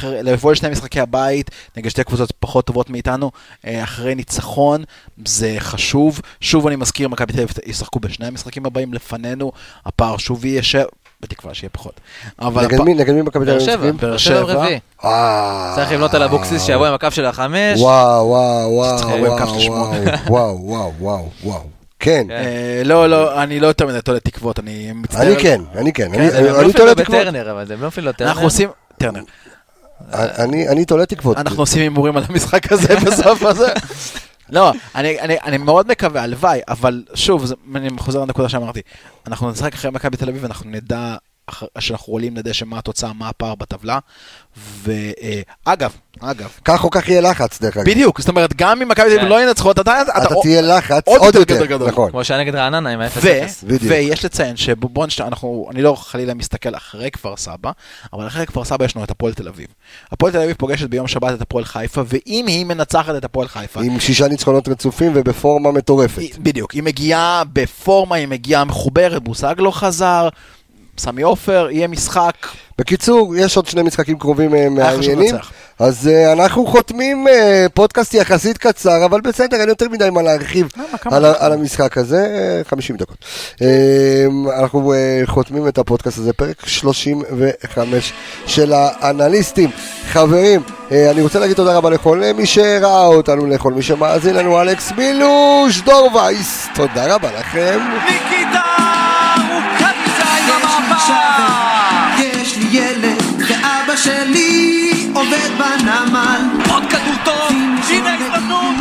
לבוא לשני משחקי הבית, נגד שתי קבוצות פחות טובות מאיתנו, אה, אחרי ניצחון, זה חשוב. שוב אני מזכיר, מכבי תל אביב ישחקו בשני המשחקים הבאים לפנינו, הפער שוב יהיה. בתקווה שיהיה פחות. אבל נגד מי? נגד מי מכבי תל באר אביב? שבע? באר באר שבע שבע. רביעי. אה, צריך לבנות על אבוקסיס שיבוא עם הקו של החמש. וואו, וואו, וואו, וואו. וואו, וואו, וואו. כן, כן. אה, לא, לא, אני לא יותר מדי תולה תקוות, אני מצטער. אני כן, אני כן. אני- לא אני אפילו תולה תקוות. בטרנר, אבל הם לא אפילו טרנר. אנחנו עושים... טרנר. אני אני תולה תקוות. אנחנו עושים הימורים על המשחק הזה בסוף הזה. לא, אני, אני, אני מאוד מקווה, הלוואי, אבל שוב, זה, אני חוזר לנקודה שאמרתי. אנחנו נשחק אחרי מכבי תל אביב, אנחנו נדע, שאנחנו עולים לדשא מה התוצאה, מה הפער בטבלה. ואגב, אגב, כך או כך יהיה לחץ, דרך אגב. בדיוק, זאת אומרת, גם אם מכבי תל אביב כן. לא ינצחו, אתה, תהיה לחץ עוד יותר. גדול. נכון. כמו שהיה נגד רעננה עם ו, ה-0-0. בדיוק. ויש לציין. אנחנו, אני לא חלילה מסתכל אחרי כפר סבא, אבל אחרי כפר סבא יש לנו את הפועל תל אביב. הפועל תל אביב פוגשת ביום שבת את הפועל חיפה, ואם היא מנצחת את הפועל חיפה, עם שישה ניצחונות רצופים ובפורמה מטורפת. בדיוק, היא מגיעה בפורמה, היא מגיעה מחוברת, בוסגלו חזר, סמי עופר, יהיה משחק. בקיצור, יש עוד שני משחקים קרובים אה, מעניינים. אז אה, אנחנו חותמים אה, פודקאסט יחסית קצר, אבל בסדר, אין יותר מדי מה להרחיב על? על המשחק הזה, אה, 50 דקות. אה, אנחנו אה, חותמים את הפודקאסט הזה, פרק 35 של האנליסטים. חברים, אה, אני רוצה להגיד תודה רבה לכל מי שראה אותנו, לכל מי שמאזין לנו, אלכס מילוש, דור וייס, תודה רבה לכם. ניקיטה המעבר יש לי ילד, ואבא שלי עובד בנמל. עוד כדור טוב, הנה ההזדמנות,